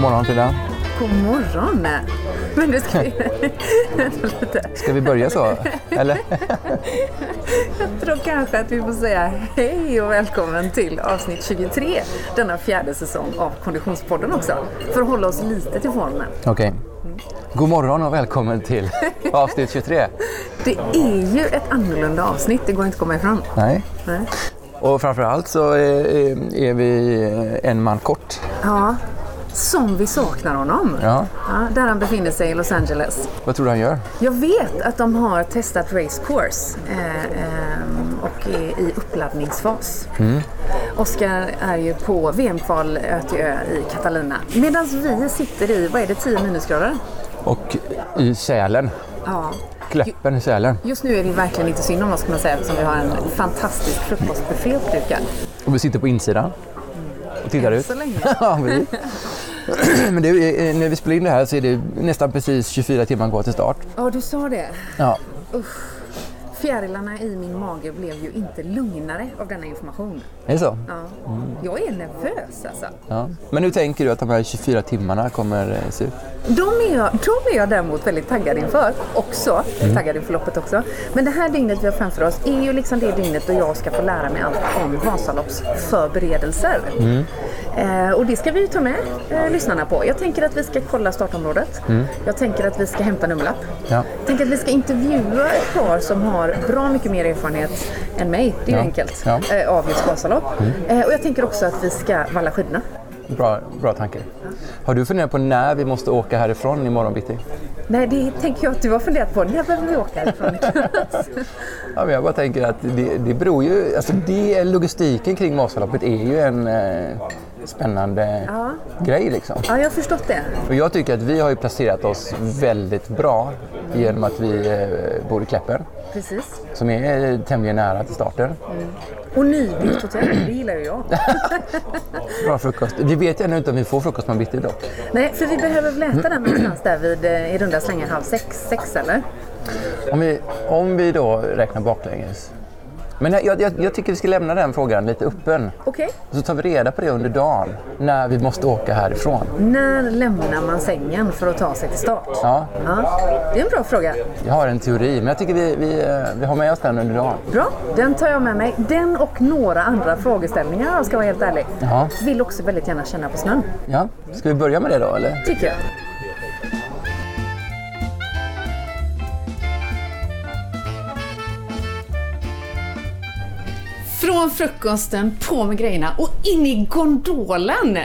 God morgon Frida. God morgon! Men det ska vi... Ska vi börja så? Eller? Jag tror kanske att vi får säga hej och välkommen till avsnitt 23 denna fjärde säsong av Konditionspodden också. För att hålla oss lite till formen. Okej. God morgon och välkommen till avsnitt 23. Det är ju ett annorlunda avsnitt, det går inte att komma ifrån. Nej. Nej. Och framförallt så är, är vi en man kort. Ja, som vi saknar honom. Ja. Ja, där han befinner sig i Los Angeles. Vad tror du han gör? Jag vet att de har testat race course eh, eh, och är i uppladdningsfas. Oskar är ju på VM-kval ö till ö i Catalina. Medan vi sitter i, vad är det, 10 minusgrader? Och i Sälen. Ja. Kläppen i Sälen. Just nu är det verkligen inte synd om oss kan man säga eftersom vi har en fantastisk frukostbuffé uppdukad. Och vi sitter på insidan. Och tittar ut. Så länge. Men det är, när vi spelar in det här så är det nästan precis 24 timmar kvar till start. Ja, du sa det. Ja. Fjärilarna i min mage blev ju inte lugnare av denna information. Är det så? Ja. Jag är nervös alltså. Ja. Men hur tänker du att de här 24 timmarna kommer eh, se ut? De är, jag, de är jag däremot väldigt taggad inför också. Taggad inför loppet också. Men det här dygnet vi har framför oss är ju liksom det dygnet då jag ska få lära mig allt om Vasaloppsförberedelser. Eh, och det ska vi ju ta med eh, lyssnarna på. Jag tänker att vi ska kolla startområdet. Jag tänker att vi ska hämta nummerlapp. Ja. Jag tänker att vi ska intervjua ett par som har bra mycket mer erfarenhet än mig. Det är ju Ja. enkelt. Ja. Eh, av just Vasalopp. Eh, och jag tänker också att vi ska valla skidorna. Bra, bra tanke. Har du funderat på när vi måste åka härifrån imorgon bitti? Nej, det tänker jag att du har funderat på. När behöver vi åka härifrån? Ja, men jag bara tänker att det, det beror ju, alltså det, logistiken kring Vasaloppet är ju en eh, spännande Ja. grej liksom. Ja, jag har förstått det. Och jag tycker att vi har ju placerat oss väldigt bra genom att vi eh, bor i Kläppen, Precis. som är eh, tämligen nära till starten. Och nybyggt hotell, det gillar ju jag. Bra frukost. Vi vet ännu inte om vi får frukost på bitti dock. Nej, för vi behöver väl äta den någonstans där vid eh, i runda slängar halv sex, sex eller? Om vi, om vi då räknar baklänges. Men jag, jag, jag tycker vi ska lämna den frågan lite öppen. Okej. Så tar vi reda på det under dagen, när vi måste åka härifrån. När lämnar man sängen för att ta sig till start? Ja, Ja, det är en bra fråga. jag har en teori, men jag tycker vi, vi, eh, vi har med oss den under dagen. Bra, den tar jag med mig. Den och några andra frågeställningar om jag ska vara helt ärlig. Ja. Vill också väldigt gärna känna på snön, Ja, ska vi börja med det då, eller? tycker jag. Från frukosten, på med grejerna och in i gondolen.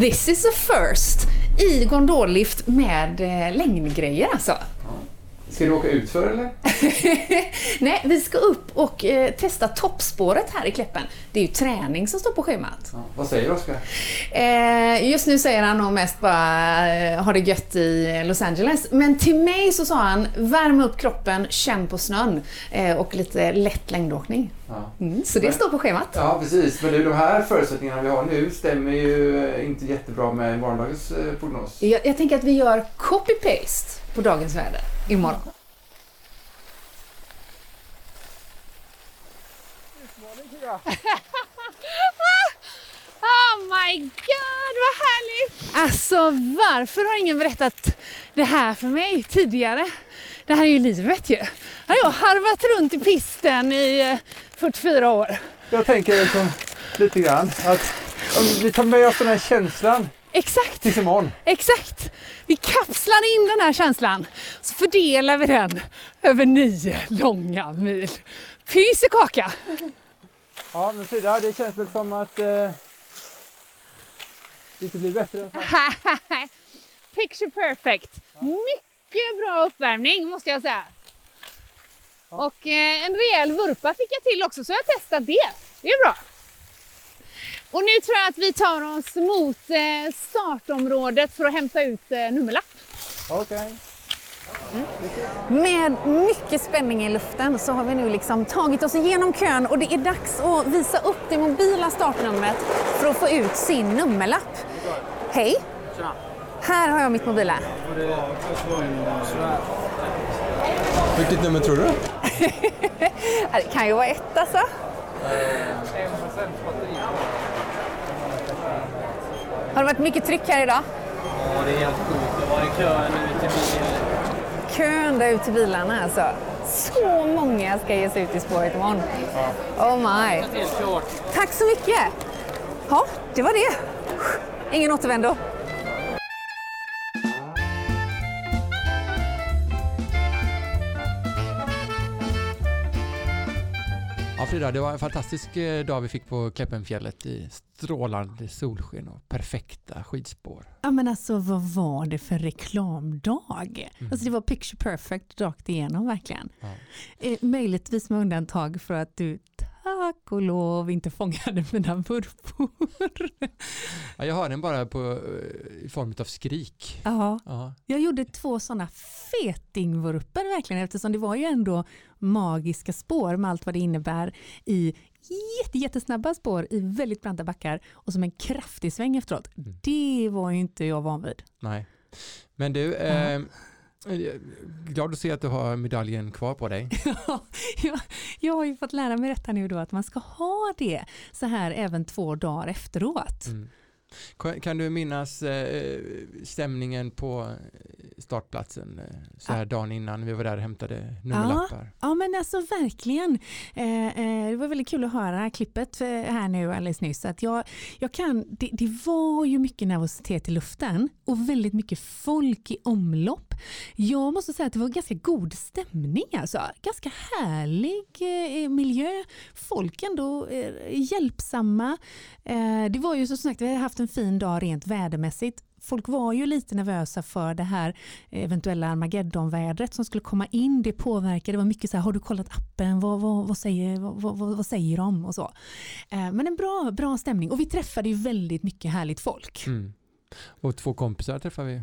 This is a first. I gondollift med eh, längdgrejer alltså. Ska du åka utför eller? Nej, vi ska upp och eh, testa toppspåret här i Kläppen. Det är ju träning som står på schemat. Vad säger Oskar? Eh, just nu säger han nog mest bara eh, ha det gött i Los Angeles. Men till mig så sa han värm upp kroppen, känn på snön eh, och lite lätt längdåkning. Ja. Mm, så det står på schemat. ja, precis. Men du, de här förutsättningarna vi har nu stämmer ju eh, inte jättebra med morgondagens eh, prognos. Jag, jag tänker att vi gör copy-paste på dagens väder imorgon. Oh my god, vad härligt! Alltså, varför har ingen berättat det här för mig tidigare? Det här är ju livet ju. Här har jag harvat runt i pisten i eh, 44 år. Jag tänker liksom lite grann att om vi tar med oss den här känslan Exakt, tills imorgon. exakt! Vi kapslar in den här känslan, så fördelar vi den över nio långa mil. Pys i kaka! Ja, men Frida, det känns väl som att eh, det blir bättre. Picture perfect. Mycket bra uppvärmning måste jag säga. Och eh, en rejäl vurpa fick jag till också så jag testat det. Det är bra. Och nu tror jag att vi tar oss mot eh, startområdet för att hämta ut eh, nummerlapp. Okej. Med mycket spänning i luften så har vi nu liksom tagit oss igenom kön och det är dags att visa upp det mobila startnumret för att få ut sin nummerlapp. Hej! Här har jag mitt mobila. Vilket nummer tror du? Det kan ju vara ett alltså. Har det varit mycket tryck här idag? Ja, det är helt sjukt. Det var i kön ut till bilen. Kön där ut till bilarna alltså. Så många ska ge sig ut i spåret imorgon. Oh my. Tack så mycket. Ja, det var det. Ingen återvändo. Frida, det var en fantastisk eh, dag vi fick på Kleppenfjället i strålande solsken och perfekta skidspår. Ja men alltså vad var det för reklamdag? Alltså det var picture perfect rakt igenom verkligen. Ja. Eh, möjligtvis med undantag för att du tack och lov inte fångade mina vurpor. Ja, jag hör den bara på, eh, i form av skrik. ja, Ja. jag gjorde två sådana fetingvurper verkligen eftersom det var ju ändå magiska spår med allt vad det innebär i jätte, jättesnabba spår i väldigt branta backar och som en kraftig sväng efteråt. Det var ju inte jag van vid. Nej. Men du, eh, glad att se att du har medaljen kvar på dig. Ja, jag, jag har ju fått lära mig detta nu då att man ska ha det så här även två dagar efteråt. Mm. Kan- du minnas eh, stämningen på startplatsen eh, så här dagen innan vi var där och hämtade nummerlappar? Ja men alltså verkligen. Eh, eh, det var väldigt kul att höra klippet eh, här nu alldeles nyss. Att jag, jag kan, det, det var ju mycket nervositet i luften och väldigt mycket folk i omlopp. Jag måste säga att det var ganska god stämning alltså. Ganska härlig eh, miljö. Folk ändå eh, hjälpsamma. Eh, det var ju som sagt, vi hade haft en fin dag rent vädermässigt. Folk var ju lite nervösa för det här eventuella Armageddon-vädret som skulle komma in. Det påverkade. Det var mycket så här, har du kollat appen? Vad, vad, vad, säger, vad, vad, vad säger de? Och så. Eh, men en bra, bra stämning. Och vi träffade ju väldigt mycket härligt folk. Mm. Och två kompisar träffade vi.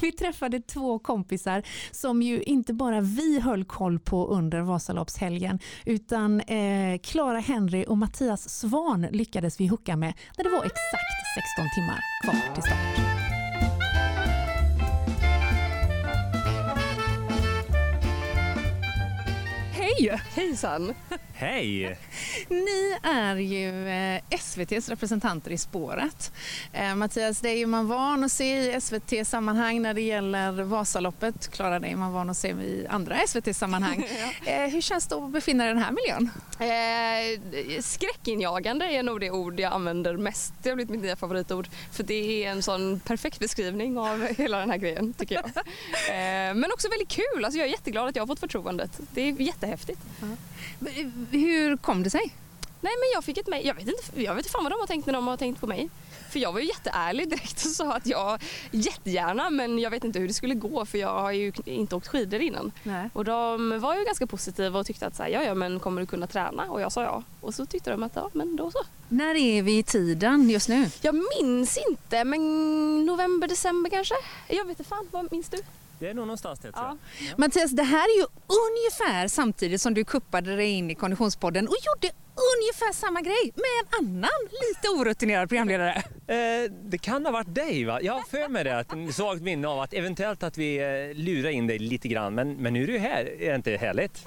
vi träffade två kompisar som ju inte bara vi höll koll på under Vasaloppshelgen utan eh, Clara Henry och Mattias Svan lyckades vi hooka med när det var exakt 16 timmar kvar till start. Hej! Hejsan! Hej! Ni är ju eh, SVTs representanter i spåret. Eh, Mattias, dig är man van att se i SVT-sammanhang när det gäller Vasaloppet. Klara, dig är man van att se i andra SVT-sammanhang. eh, hur känns det att befinna dig i den här miljön? Eh, skräckinjagande är nog det ord jag använder mest. Det har blivit mitt nya favoritord. För det är en sån perfekt beskrivning av hela den här grejen tycker jag. Eh, men också väldigt kul. Alltså jag är jätteglad att jag har fått förtroendet. Det är jättehäftigt. Hur kom det sig? Nej men jag fick ett mejl. Jag vet inte, jag vet fan vad de har tänkt när de har tänkt på mig. För jag var ju jätteärlig direkt och sa att jag jättegärna men jag vet inte hur det skulle gå för jag har ju inte åkt skidor innan. Nej. Och de var ju ganska positiva och tyckte att så här, ja, ja men kommer du kunna träna? Och jag sa ja. Och så tyckte de att ja men då så. När är vi i tiden just nu? Jag minns inte men november, december kanske? Jag vet inte fan, vad minns du? Det är nog någonstans det tror jag. Mattias, det här är ju ungefär samtidigt som du kuppade dig in i Konditionspodden och gjorde ungefär samma grej med en annan lite orutinerad programledare. Eh, det kan ha varit dig va? Jag har för mig det, en svagt minne av att eventuellt att vi eh, lurar in dig lite grann. Men, men nu är du här, är det inte härligt?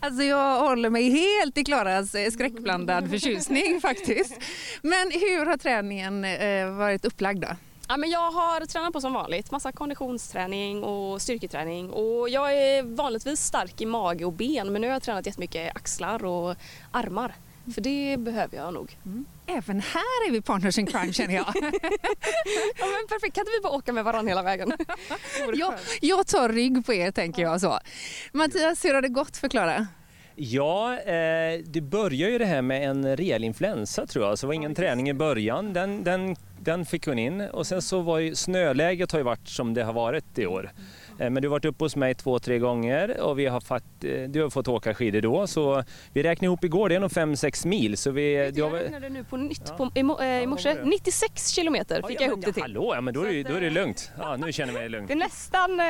Alltså jag håller mig helt i Klaras eh, skräckblandad förtjusning faktiskt. Men hur har träningen eh, varit upplagd då? Ja, men jag har tränat på som vanligt. Massa konditionsträning och styrketräning. Och jag är vanligtvis stark i mage och ben men nu har jag tränat jättemycket axlar och armar. För det behöver jag nog. Även här är vi partners in crime känner jag. Ja, men perfekt, kan inte vi bara åka med varandra hela vägen? Jag. Jag tar rygg på er tänker jag så. Mattias, hur har det gått för Klara? Ja, eh, det börjar ju det här med en rejäl influensa tror jag. Så det var ingen träning i början. Den, den, den fick hon in. Och sen så var ju snöläget har ju varit som det har varit i år. Eh, Men du har varit uppe hos mig två, tre gånger och vi har fått, eh, du har fått åka skidor då. Så vi räknade ihop igår, det är nog 5-6 mil. Så vi, du har Jag väl- räknade nu på nytt Ja. på, i, eh, i morse. vad var det? 96 kilometer fick Ja, jag men ihop det till. Hallå, ja, men då är, det, då är det lugnt. Ja, nu känner jag mig lugn. Det är nästan, det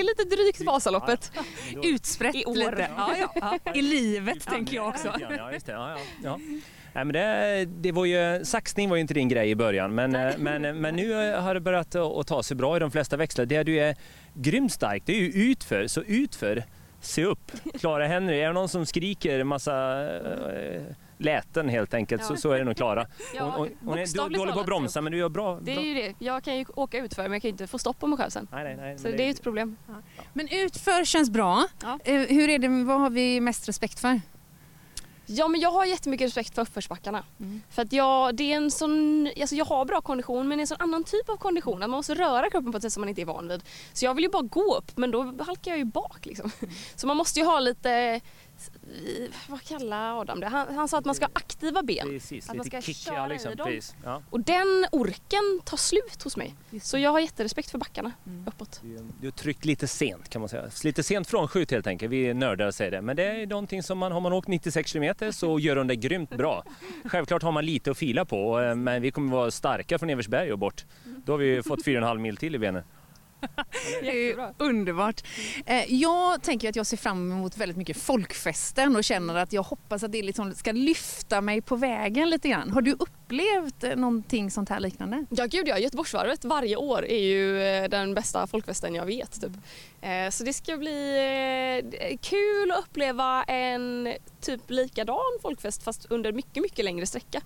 är lite drygt Vasaloppet. Utsprätt I år. lite. Ja. I livet tänker jag också. Ja, just det. Ja, ja, ja. Nej, men det, det var ju, saxning var ju inte din grej i början men, eh, men, men nu har det börjat att, ta sig bra i de flesta växlar. Det du är grymt stark, det är ju utför. Så utför, se upp. Klara Henry, är det någon som skriker massa eh, läten helt enkelt, så, Ja. så är det nog Klara. Ja, Hon, hon, hon är dålig på att bromsa men du gör bra. Det är bra. ju det. Jag kan ju åka utför men jag kan ju inte få stopp på mig själv sen. Nej, nej, nej, Så men det är ju ett problem. Men utför känns bra. Ja. Eh, hur är det, vad har vi mest respekt för? Ja men jag har jättemycket respekt för uppförsbackarna. Mm. För att jag, det är en sån, alltså jag har bra kondition men det är en sån annan typ av kondition. Att man måste röra kroppen på ett sätt som man inte är van vid. Så jag vill ju bara gå upp men då halkar jag ju bak liksom. Mm. Så man måste ju ha lite, vad kallar Adam det? Han, han sa att man ska ha aktiva ben. Precis, Att man ska kickiga köra i liksom. dem. Precis. Ja. Och den orken tar slut hos mig. Så jag har jätterespekt för backarna Mm. uppåt. Du, du har tryckt lite sent kan man säga. Lite sent frånskjut helt enkelt. Vi nördar säger det. Men det är någonting som man, har man åkt 96 kilometer så gör de det grymt bra. Självklart har man lite att fila på eh, men vi kommer vara starka från Eversberg och bort. Då har vi fått 4,5 mil till i benen. Det är ju underbart. Eh, Jag tänker att jag ser fram emot väldigt mycket folkfesten och känner att jag hoppas att det liksom ska lyfta mig på vägen lite grann. Har du upplevt eh, någonting sånt här liknande? Ja gud ja, Göteborgsvarvet varje år är ju eh, den bästa folkfesten jag vet. Typ. Så det ska bli kul att uppleva en typ likadan folkfest fast under mycket, mycket längre sträcka.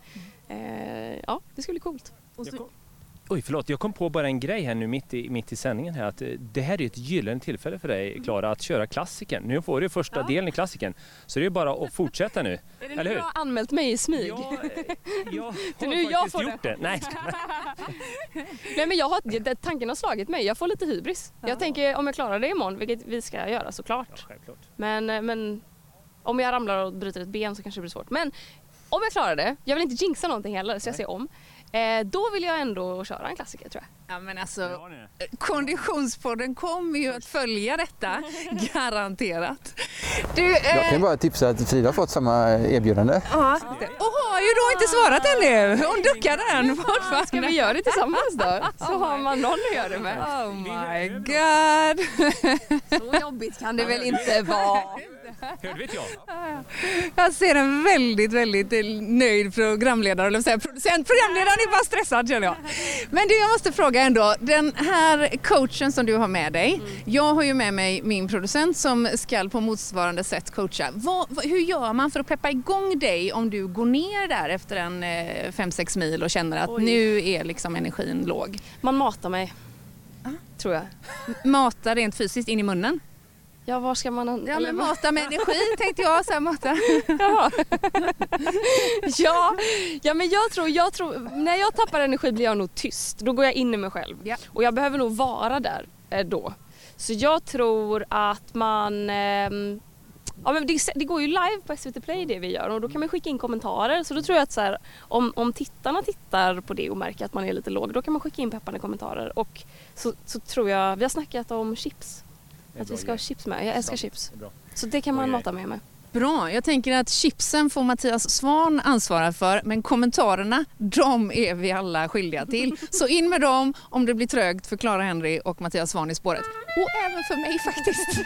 Eh, Ja, det ska bli coolt. Oj, förlåt. Jag kom på bara en grej här nu mitt i, mitt i sändningen här. Att eh, det här är ett gyllene tillfälle för dig Klara att köra klassiken. Nu får du första Ja. delen i klassiken. Så det är bara att fortsätta nu. Är det nu jag har anmält mig i smyg? Ja, eh, jag Det har nu jag får gjort det. Nej, Nej men jag har, det- tanken har slagit mig, jag får lite hybris. Jag tänker om jag klarar det imorgon, vilket vi ska göra såklart. självklart. Men, eh, men om jag ramlar och bryter ett ben så kanske det blir svårt. Men om jag klarar det, jag vill inte jinxa någonting heller så jag ser om. Eh, då vill jag ändå köra en klassiker tror jag. Ja men alltså. Konditionspodden kommer ju att följa detta, garanterat. Du, Jag eh, kan bara tipsa att Frida har fått samma erbjudande. ja, och har ju då inte svarat ännu. Hon duckar den fortfarande. Ska vi göra det tillsammans då? Så har man någon att göra det med. Oh my god. Så jobbigt kan det väl inte vara? Hörde vet jag. Jag ser en väldigt, väldigt eh, nöjd programledare, eller säga producent. Programledaren är bara stressad känner jag. Men du, jag måste fråga ändå. Den här coachen som du har med dig. Jag har ju med mig min producent som ska på motsvarande sätt coacha. Vad, hur gör man för att peppa igång dig om du går ner där efter en 5-6 mil och känner att Oj. nu är liksom energin låg? Man matar mig. Tror jag. Mata rent fysiskt in i munnen? Ja, var ska man... Ja, men mata med energi tänkte jag. Så här, mata. Jaha. ja, ja, men jag tror, jag tror, när jag tappar energi blir jag nog tyst. Då går jag in i mig själv. Ja. Och jag behöver nog vara där eh, då. Så jag tror att man ehm, Ja, men det, det går ju live på SVT Play det vi gör och då kan man skicka in kommentarer. Så då tror jag att så här, om, om tittarna tittar på det och märker att man är lite låg då kan man skicka in peppande kommentarer. Och så, så tror jag, vi har snackat om chips. Att vi ska ha chips med. Jag älskar chips. Så det kan Bra man grej. mata med med. Bra, jag tänker att chipsen får Mattias Svan ansvara för men kommentarerna, de är vi alla skyldiga till. Så in med dem om det blir trögt för Clara Henry och Mattias Svan i spåret. Och även för mig faktiskt.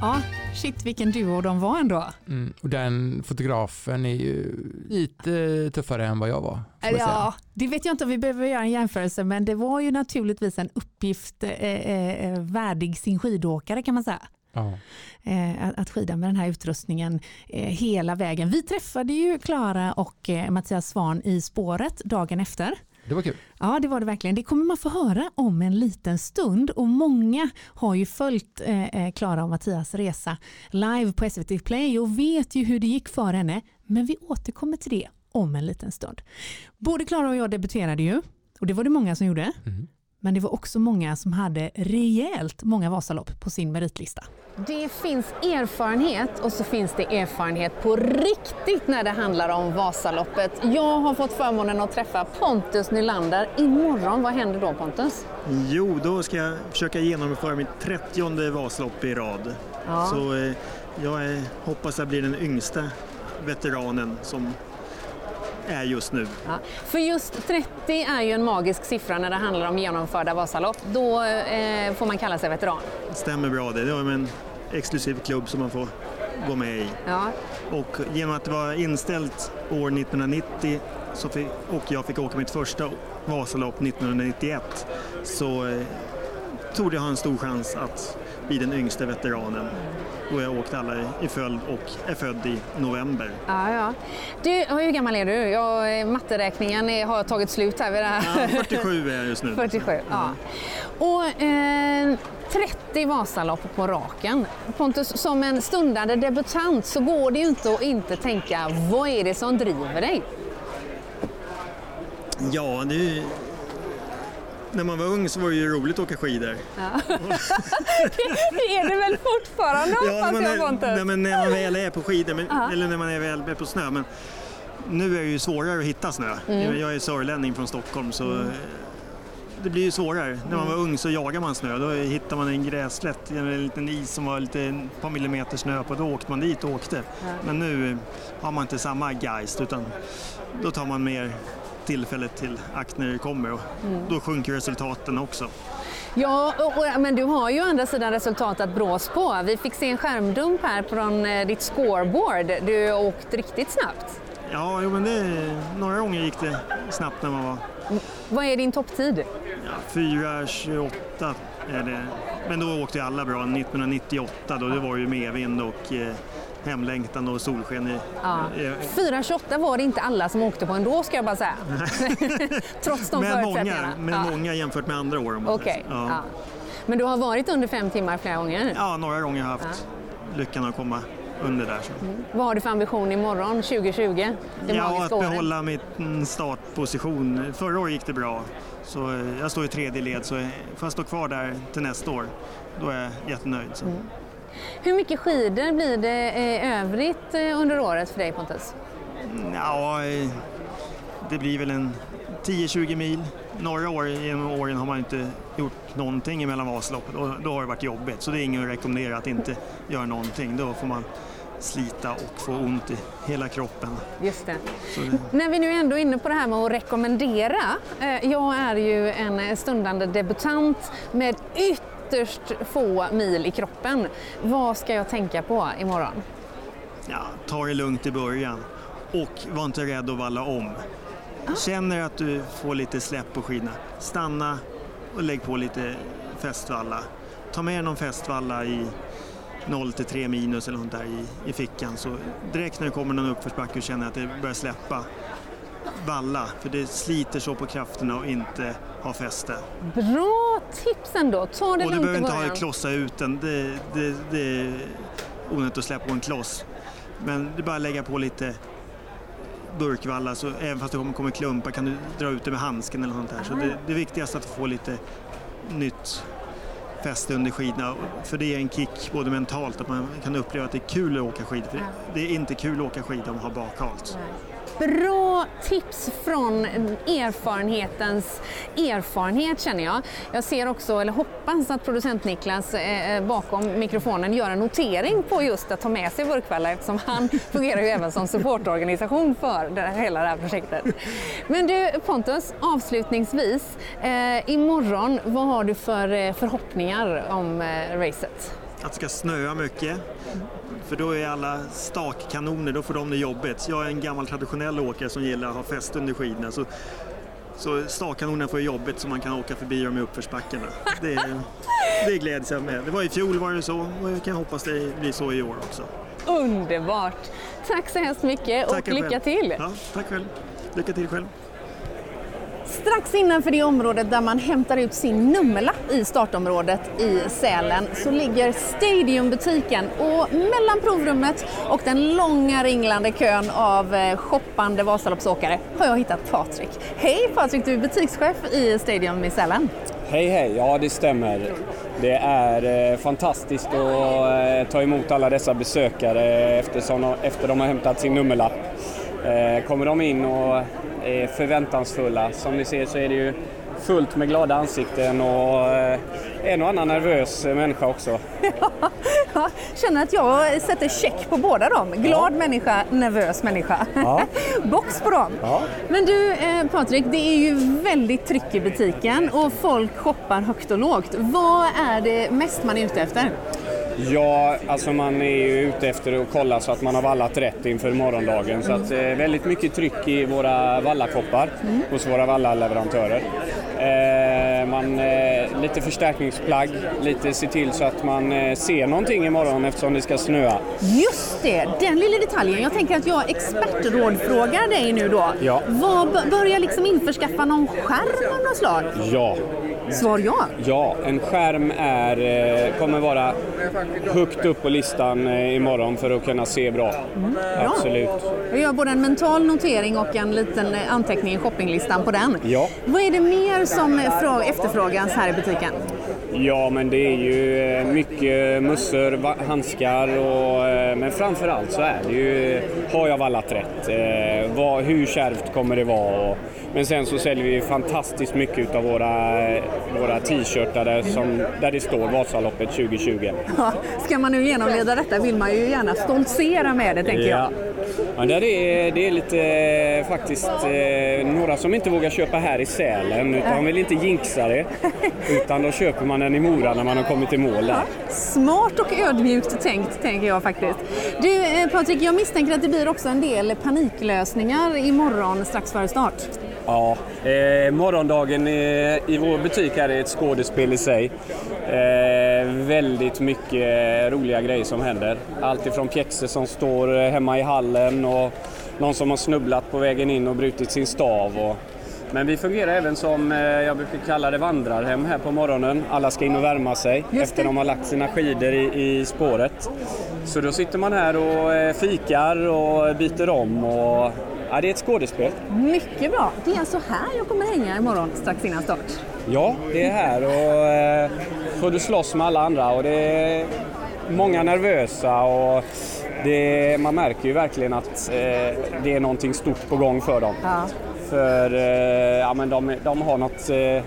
Ja, shit vilken duo de var ändå. Mm, och den fotografen är ju lite tuffare än vad jag var. Ja, det vet jag inte om vi behöver göra en jämförelse men det var ju naturligtvis en uppgift eh, eh, värdig sin skidåkare kan man säga. Ja. eh, att- att skida med den här utrustningen eh, hela vägen. Vi träffade ju Klara och eh, Mattias Svan i spåret dagen efter. Det var kul. Ja, det var det verkligen. Det kommer man få höra om en liten stund och många har ju följt eh, eh, Klara och Mattias resa live på SVT Play och vet ju hur det gick för henne. Men vi återkommer till det om en liten stund. Både Klara och jag debuterade ju och det var det många som gjorde. Mm. Men det var också många som hade rejält många Vasalopp på sin meritlista. Det finns erfarenhet och så finns det erfarenhet på riktigt när det handlar om Vasaloppet. Jag har fått förmånen att träffa Pontus Nylander. Imorgon, vad händer då Pontus? Jo, då ska jag försöka genomföra mitt 30 Vasalopp i rad. Ja. Så eh, jag eh, hoppas jag blir den yngsta veteranen som är just nu. Ja. För just 30 är ju en magisk siffra när det handlar om genomförda Vasalopp. Då eh, får man kalla sig veteran. Stämmer bra det. Det är en exklusiv klubb som man får gå med i. Ja. Och genom att det var inställt år 1990 så fick, och jag fick åka mitt första Vasalopp 1991 så eh, trodde jag ha en stor chans att bli den yngsta veteranen. Då jag åkt alla i följd och är född i november. Ja, ja. Du, hur gammal är du? Jag, matteräkningen har tagit slut här vid det här. Ja, 47 är jag just nu. 47, ja. Och eh, 30 Vasalopp på raken. Pontus, som en stundande debutant så går det ju inte att inte tänka, vad är det som driver dig? Ja, det är. När man var ung så var det ju roligt att åka skidor. Ja. det är det väl fortfarande hoppas man jag är, nej, men när man väl är på skidor, men, Ja. eller när man är väl är på snö. Men nu är det ju svårare att hitta snö. Mm. Jag är sörlänning från Stockholm så eh, det blir ju svårare. När man var ung så jagar man snö. Då hittar man en grässlätt, en liten is som var lite ett par millimeter snö på. Då åkte man dit och åkte. Men nu har man inte samma geist utan då tar man mer tillfället till akt när det kommer och Mm. då sjunker resultaten också. Ja, och, och, men du har ju å andra sidan resultat att brås på. Vi fick se en skärmdump här från eh, ditt scoreboard. Du har åkt riktigt snabbt. Ja, jo, men det, några gånger gick det snabbt när man var Vad är din topptid? ja, 4.28 är det. Men då åkte ju alla bra. 1998 då, det var ju medvind och eh, hemlängtan och solsken. I, Ja. eh, 4.28 var det inte alla som åkte på ändå ska jag bara säga. Trots de men många, förutsättningarna. men ja. många jämfört med andra år. om man så. Ja. Ja. Men du har varit under fem timmar flera gånger? ja, några gånger har jag haft lyckan att komma under där. Så. Vad har du för ambition imorgon 2020? Det Ja, att behålla min startposition. Förra året gick det bra. Så eh, jag står i tredje led, så eh, får jag stå kvar där till nästa år, då är jag jättenöjd. Så. Mm. Hur mycket skidor blir det eh, övrigt eh, under året för dig Pontus? Ja, det blir väl en 10-20 mil. Några år genom åren har man inte gjort någonting emellan Vasaloppet och då har det varit jobbigt. Så det är ingen att rekommendera att inte göra någonting. Då får man slita och få ont i hela kroppen. Just det. Det, När vi nu ändå är inne på det här med att rekommendera. Eh, jag är ju en stundande debutant med ytterst få mil i kroppen. Vad ska jag tänka på imorgon? ja, ta det lugnt i början och var inte rädd att valla om. Känner att du får lite släpp på skidorna, stanna och lägg på lite festvalla. Ta med någon festvalla i 0 till 3 minus eller något där i, i fickan så direkt när det kommer någon uppförsbacke och känner att det börjar släppa, valla för det sliter så på krafterna och inte ha fäste. Bra tips ändå. Ta det Och du lugnt i behöver inte ha klossa ut den, det, det, det är onödigt att släppa på en kloss. Men det är bara att lägga på lite burkvalla, så även fast det kommer, klumpar kan du dra ut det med handsken eller något där. Så det, det viktigaste är att få lite nytt fäste under skidorna. För det är en kick både mentalt, att man kan uppleva att det är kul att åka skidor. För det är inte kul att åka skidor om man har bakhalt. Bra tips från erfarenhetens erfarenhet känner jag. Jag ser också, eller hoppas att producent Niklas eh, eh bakom mikrofonen gör en notering på just att ta med sig Burkvalla eftersom han fungerar ju även som supportorganisation för det här, hela det här projektet. Men du Pontus, avslutningsvis, eh, imorgon, vad har du för eh, förhoppningar om eh, racet? Att det ska snöa mycket. För då är alla stakkanoner, då får de det jobbigt. Jag är en gammal traditionell åkare som gillar att ha fäste under skidorna. Så, så stakkanonerna får jobbigt så man kan åka förbi dem i uppförsbackarna. Det, det gläds jag med. Det var i fjol var det så och jag kan hoppas det blir så i år också. Underbart! Tack så hemskt mycket och Tackar lycka själv. till! Ja, tack själv. Lycka till själv. Strax innanför det området där man hämtar ut sin nummerlapp i startområdet i Sälen så ligger Stadiumbutiken och mellan provrummet och den långa ringlande kön av eh, shoppande Vasaloppsåkare har jag hittat Patrik. Hej Patrik, du är butikschef i Stadium i Sälen. Hej hej, ja det stämmer. Det är eh, fantastiskt att eh, ta emot alla dessa besökare efter de har hämtat sin nummerlapp. Eh, kommer de in och är förväntansfulla. Som ni ser så är det ju fullt med glada ansikten och eh, en och annan nervös människa också. Jag känner att jag sätter check på båda dem. Glad människa, nervös människa. Ja. Box på dem. Ja. Men du eh, Patrik, det är ju väldigt tryck i butiken och folk shoppar högt och lågt. Vad är det mest man är ute efter? Ja, alltså man är ju ute efter att kolla så att man har vallat rätt inför morgondagen. Så att eh, väldigt mycket tryck i våra vallakoppar hos våra vallaleverantörer. Eh, man, eh, lite förstärkningsplagg, lite se till så att man eh, ser någonting imorgon eftersom det ska snöa. Just det, den lilla detaljen. Jag tänker att jag expertrådfrågar dig nu då. Ja. Vad börjar liksom införskaffa någon skärm av något slag? Ja, Svar ja. Ja, en skärm är, eh, kommer vara högt upp på listan eh, imorgon för att kunna se bra. Absolut. Jag gör både en mental notering och en liten eh, anteckning i shoppinglistan på den. Ja. Vad är det mer som frå- efterfrågas här i butiken? Ja, men det är ju eh, mycket mössor, handskar och eh, men framför allt så är det ju, har jag vallat rätt? Eh, vad, hur kärvt kommer det vara? Och, men sen så säljer vi fantastiskt mycket av våra, våra t-shirtar där, som, där det står Vasaloppet 2020. Ja, Ska man nu genomleda detta vill man ju gärna stoltsera med det tänker jag. Ja, där är, det är lite faktiskt några som inte vågar köpa här i Sälen utan de vill inte jinxa det. Utan då köper man den i Mora när man har kommit i mål där. Smart och ödmjukt tänkt, tänker jag faktiskt. Du eh, Patrik, jag misstänker att det blir också en del paniklösningar imorgon strax före start. Ja, eh, morgondagen i, i vår butik här är ett skådespel i sig. Eh, väldigt mycket roliga grejer som händer. Allt ifrån pjäxor som står eh, hemma i hallen och någon som har snubblat på vägen in och brutit sin stav. Och, men vi fungerar även som, eh, jag brukar kalla det vandrarhem här på morgonen. Alla ska in och värma sig efter de har lagt sina skidor i, i spåret. Så då sitter man här och eh, fikar och byter om. Och, ja, det är ett skådespel. Mycket bra. Det är alltså här jag kommer hänga imorgon strax innan start. Ja, det är här och eh, får du slåss med alla andra och det är många nervösa och det, man märker ju verkligen att eh, det är någonting stort på gång för dem. Ja. För eh, ja, men de, de har något, eh,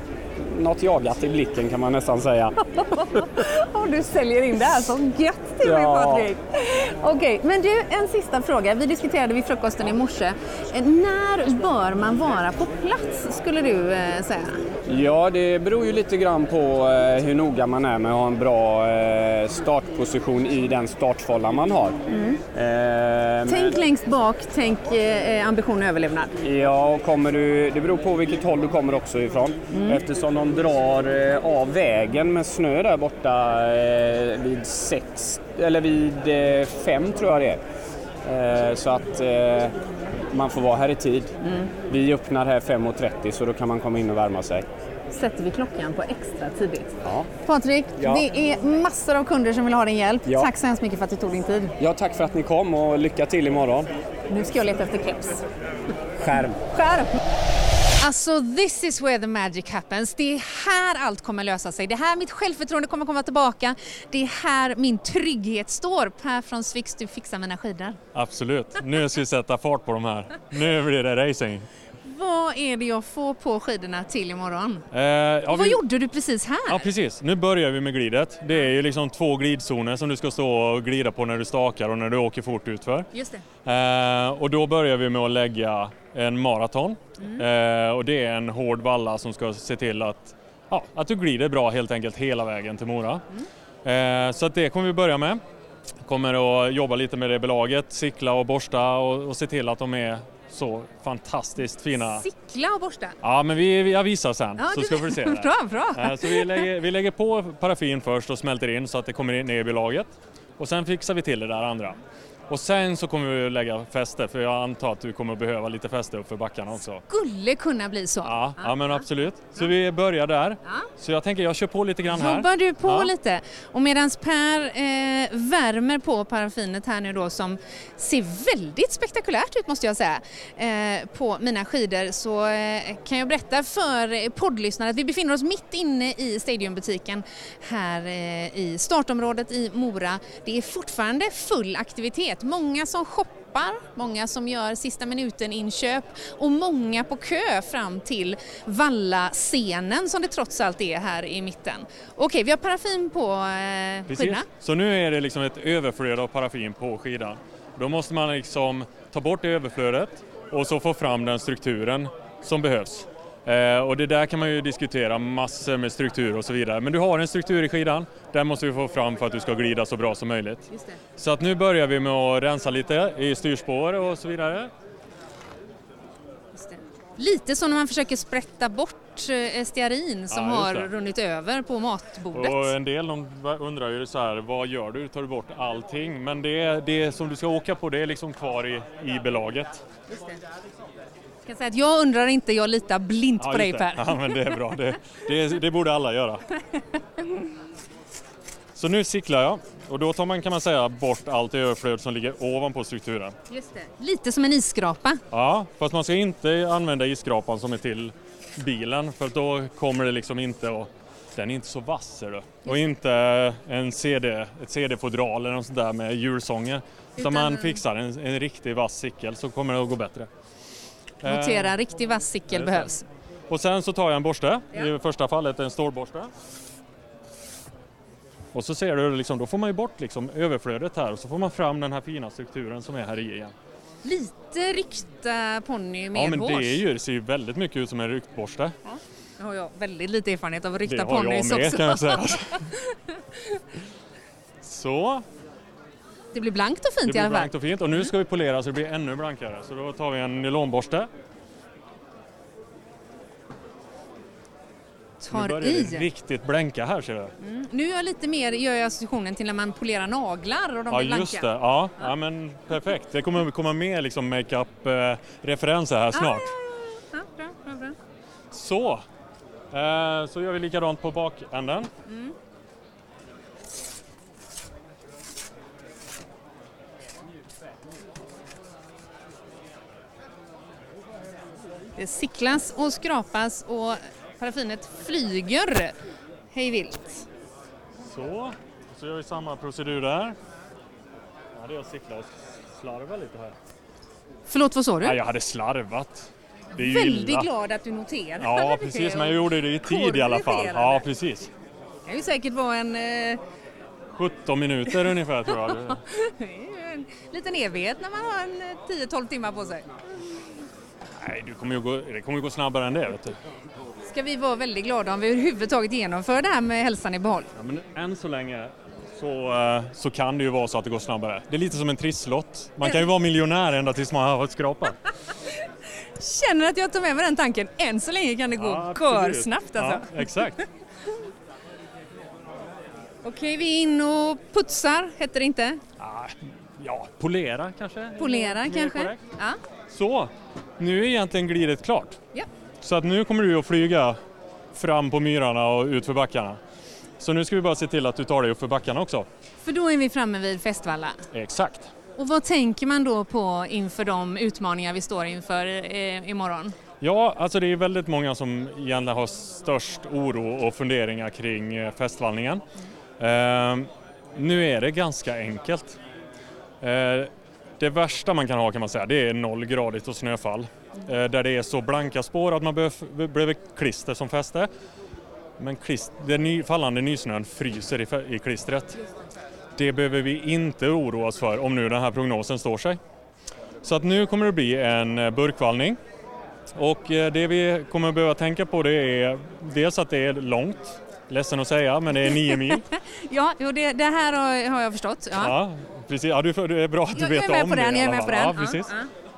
något jagat i blicken kan man nästan säga. Och du säljer in det här som gött till mig Ja. Patrik. Okej, men du en sista fråga. Vi diskuterade vid frukosten i morse. Eh, När bör man vara på plats skulle du eh, säga? Ja, det beror ju lite grann på eh, hur noga man är med att ha en bra eh, startposition i den startfålla man har. Men- Tänk längst bak, tänk ambition överlevnad. Ja, och kommer du, det beror på vilket håll du kommer också ifrån. Eftersom de drar eh, av vägen med snö där borta eh, vid sex, eller vid eh, fem tror jag det är. Så att man får vara här i tid. Vi öppnar här 5.30 så då kan man komma in och värma sig. Sätter vi klockan på extra tidigt. Ja. Patrik, Ja. det är massor av kunder som vill ha din hjälp. Ja. Tack så hemskt mycket för att du tog din tid. ja, tack för att ni kom och lycka till imorgon. Nu ska jag leta efter keps. Skärm! Skärp! Alltså this is where the magic happens. Det är här allt kommer lösa sig. Det är här mitt självförtroende kommer komma tillbaka. Det är här min trygghet står. Per från Svix, du fixar mina skidor. Absolut. Nu ska vi sätta fart på de här. Nu blir det racing. Vad är det jag får på skidorna till imorgon? Eh, ja, Vad vi- gjorde du precis här? Ja precis, nu börjar vi med glidet. Det är ju liksom två glidzoner som du ska stå och glida på när du stakar och när du åker fort utför. Just det. Eh, och då börjar vi med att lägga en maraton. Mm. Eh, och det är en hård valla som ska se till att, ja, att du glider bra helt enkelt hela vägen till Mora. Mm. Eh, så att det kommer vi börja med. Kommer att jobba lite med det belaget, cykla och borsta och, och se till att de är så fantastiskt fina. Cykla och borsta. Ja, men vi, vi- jag visar sen Ja, så du- ska vi se. Bra, bra. Eh, Så vi lägger, vi lägger på paraffin först och smälter in så att det kommer ner i belaget. Och sen fixar vi till det där andra. Och sen så kommer vi att lägga fäste för jag antar att du kommer att behöva lite fäste upp för backarna också. Skulle kunna bli så. Ja, ja men absolut. Så vi börjar där. Så jag tänker jag kör på lite grann här. Jobbar du på Ja. lite? Och medan Per eh, värmer på paraffinet här nu då som ser väldigt spektakulärt ut måste jag säga eh, på mina skidor så eh, kan jag berätta för poddlyssnare att vi befinner oss mitt inne i Stadiumbutiken här eh, i startområdet i Mora. Det är fortfarande full aktivitet. Många som shoppar, många som gör sista minuten inköp och många på kö fram till Valla-scenen som det trots allt är här i mitten. Okej, vi har paraffin på eh, Precis. skidorna. Så nu är det liksom ett överflöd av paraffin på skidan. Då måste man liksom ta bort det överflödet och så få fram den strukturen som behövs. Eh, och det där kan man ju diskutera massor med struktur och så vidare. Men du har en struktur i skidan, den måste vi få fram för att du ska glida så bra som möjligt. Så att nu börjar vi med att rensa lite i styrspår och så vidare. Lite som när man försöker sprätta bort eh, stearin som Ja, har runnit över på matbordet. Och en del de undrar ju så här, vad gör du? Tar du bort allting? Men det, det som du ska åka på det är liksom kvar i, i belaget. Jag kan säga att jag undrar inte, jag litar blint på Ja, dig just det. Per. Ja, men det är bra. Det, det, det borde alla göra. Så nu cyklar jag och då tar man kan man säga bort allt överflöd som ligger ovanpå strukturen. Just det. Lite som en isskrapa. Ja, fast man ska inte använda isskrapan som är till bilen för då kommer det liksom inte att den är inte så vass du. Och inte en CD, ett CD-fodral eller något sånt där med julsånger. Utan Utan man fixar en, en riktig vass cykel så kommer det att gå bättre. Notera, Eh, riktig vass det. behövs. Och sen så tar jag en borste, i första fallet en stålborste. Och så ser du liksom, då får man ju bort liksom överflödet här och så får man fram den här fina strukturen som är här i igen. Lite ryckta ponny Ja med men det, är ju, det ser ju väldigt mycket ut som en ryktborste. Nu har jag väldigt lite erfarenhet av Det ryckta har jag ponnys med också. kan jag säga. Så, det blir blankt och det fint i blir alla fall. blankt och fint och nu ska vi polera så det blir ännu blankare. Så då tar vi en nylonborste. Nu Tar börjar det i. riktigt blänka här ser du. Mm. Nu är jag lite mer, gör jag associationen till när man polerar naglar och de Ja blir blanka. just det, ja, ja men perfekt. Det kommer komma med liksom makeup-referenser här snart. Ja, bra, bra, bra. Så, eh, så gör vi likadant på bakänden. Mm. Det sicklas och skrapas och paraffinet flyger hej vilt. Så, så gör vi samma procedur där. Ja, det är att cykla och slarva lite här. Förlåt, vad sa du? Nej, jag hade slarvat. Det är Väldigt illa. glad att du noterar Ja, precis, men jag gjorde det i tid i alla fall. Ja, precis. Det kan ju säkert vara en, eh, 17 minuter ungefär tror jag. det är en liten evighet när man har en eh, 10-12 timmar på sig. Nej, du kommer ju gå, det kommer ju gå snabbare än det. Vet du. Ska vi vara väldigt glada om vi överhuvudtaget genomför det här med hälsan i behåll? Ja, men än så länge så, eh, så kan det ju vara så att det går snabbare. Det är lite som en trisslott. Man kan ju vara miljonär ända tills man har skrapat. Känner att jag tar med mig den tanken. Än så länge kan det gå Ja, görsnabbt alltså. Ja, exakt. Okej, vi är in och putsar, heter det inte? Ja, polera kanske? Polera kanske? korrekt. Ja. Så, nu är egentligen glidet klart. Ja. Så att nu kommer du att flyga fram på myrarna och ut för backarna. Så nu ska vi bara se till att du tar dig upp för backarna också. För då är vi framme vid Festvalla. Exakt. Och vad tänker man då på inför de utmaningar vi står inför eh, imorgon? Ja, alltså det är väldigt många som egentligen har störst oro och funderingar kring eh, festvallningen. Ehm, nu är det ganska enkelt. Eh, det värsta man kan ha kan man säga, det är nollgradigt och snöfall. Eh, där det är så blanka spår att man behöver, klister som fäste. Men klist, den ny, fallande nysnön fryser i, klistret. Det behöver vi inte oroa oss för om nu den här prognosen står sig. Så att nu kommer det bli en eh, burkvallning. Och eh, det vi kommer behöva tänka på det är dels att det är långt, ledsen att säga, men det är nio mil. Ja, jo, det, det här har, har jag förstått. Ja. Ja, precis. Ja, du, det är bra att du Jag- jag vet är med om på det den, jag är med på den. Ja, Ja, precis.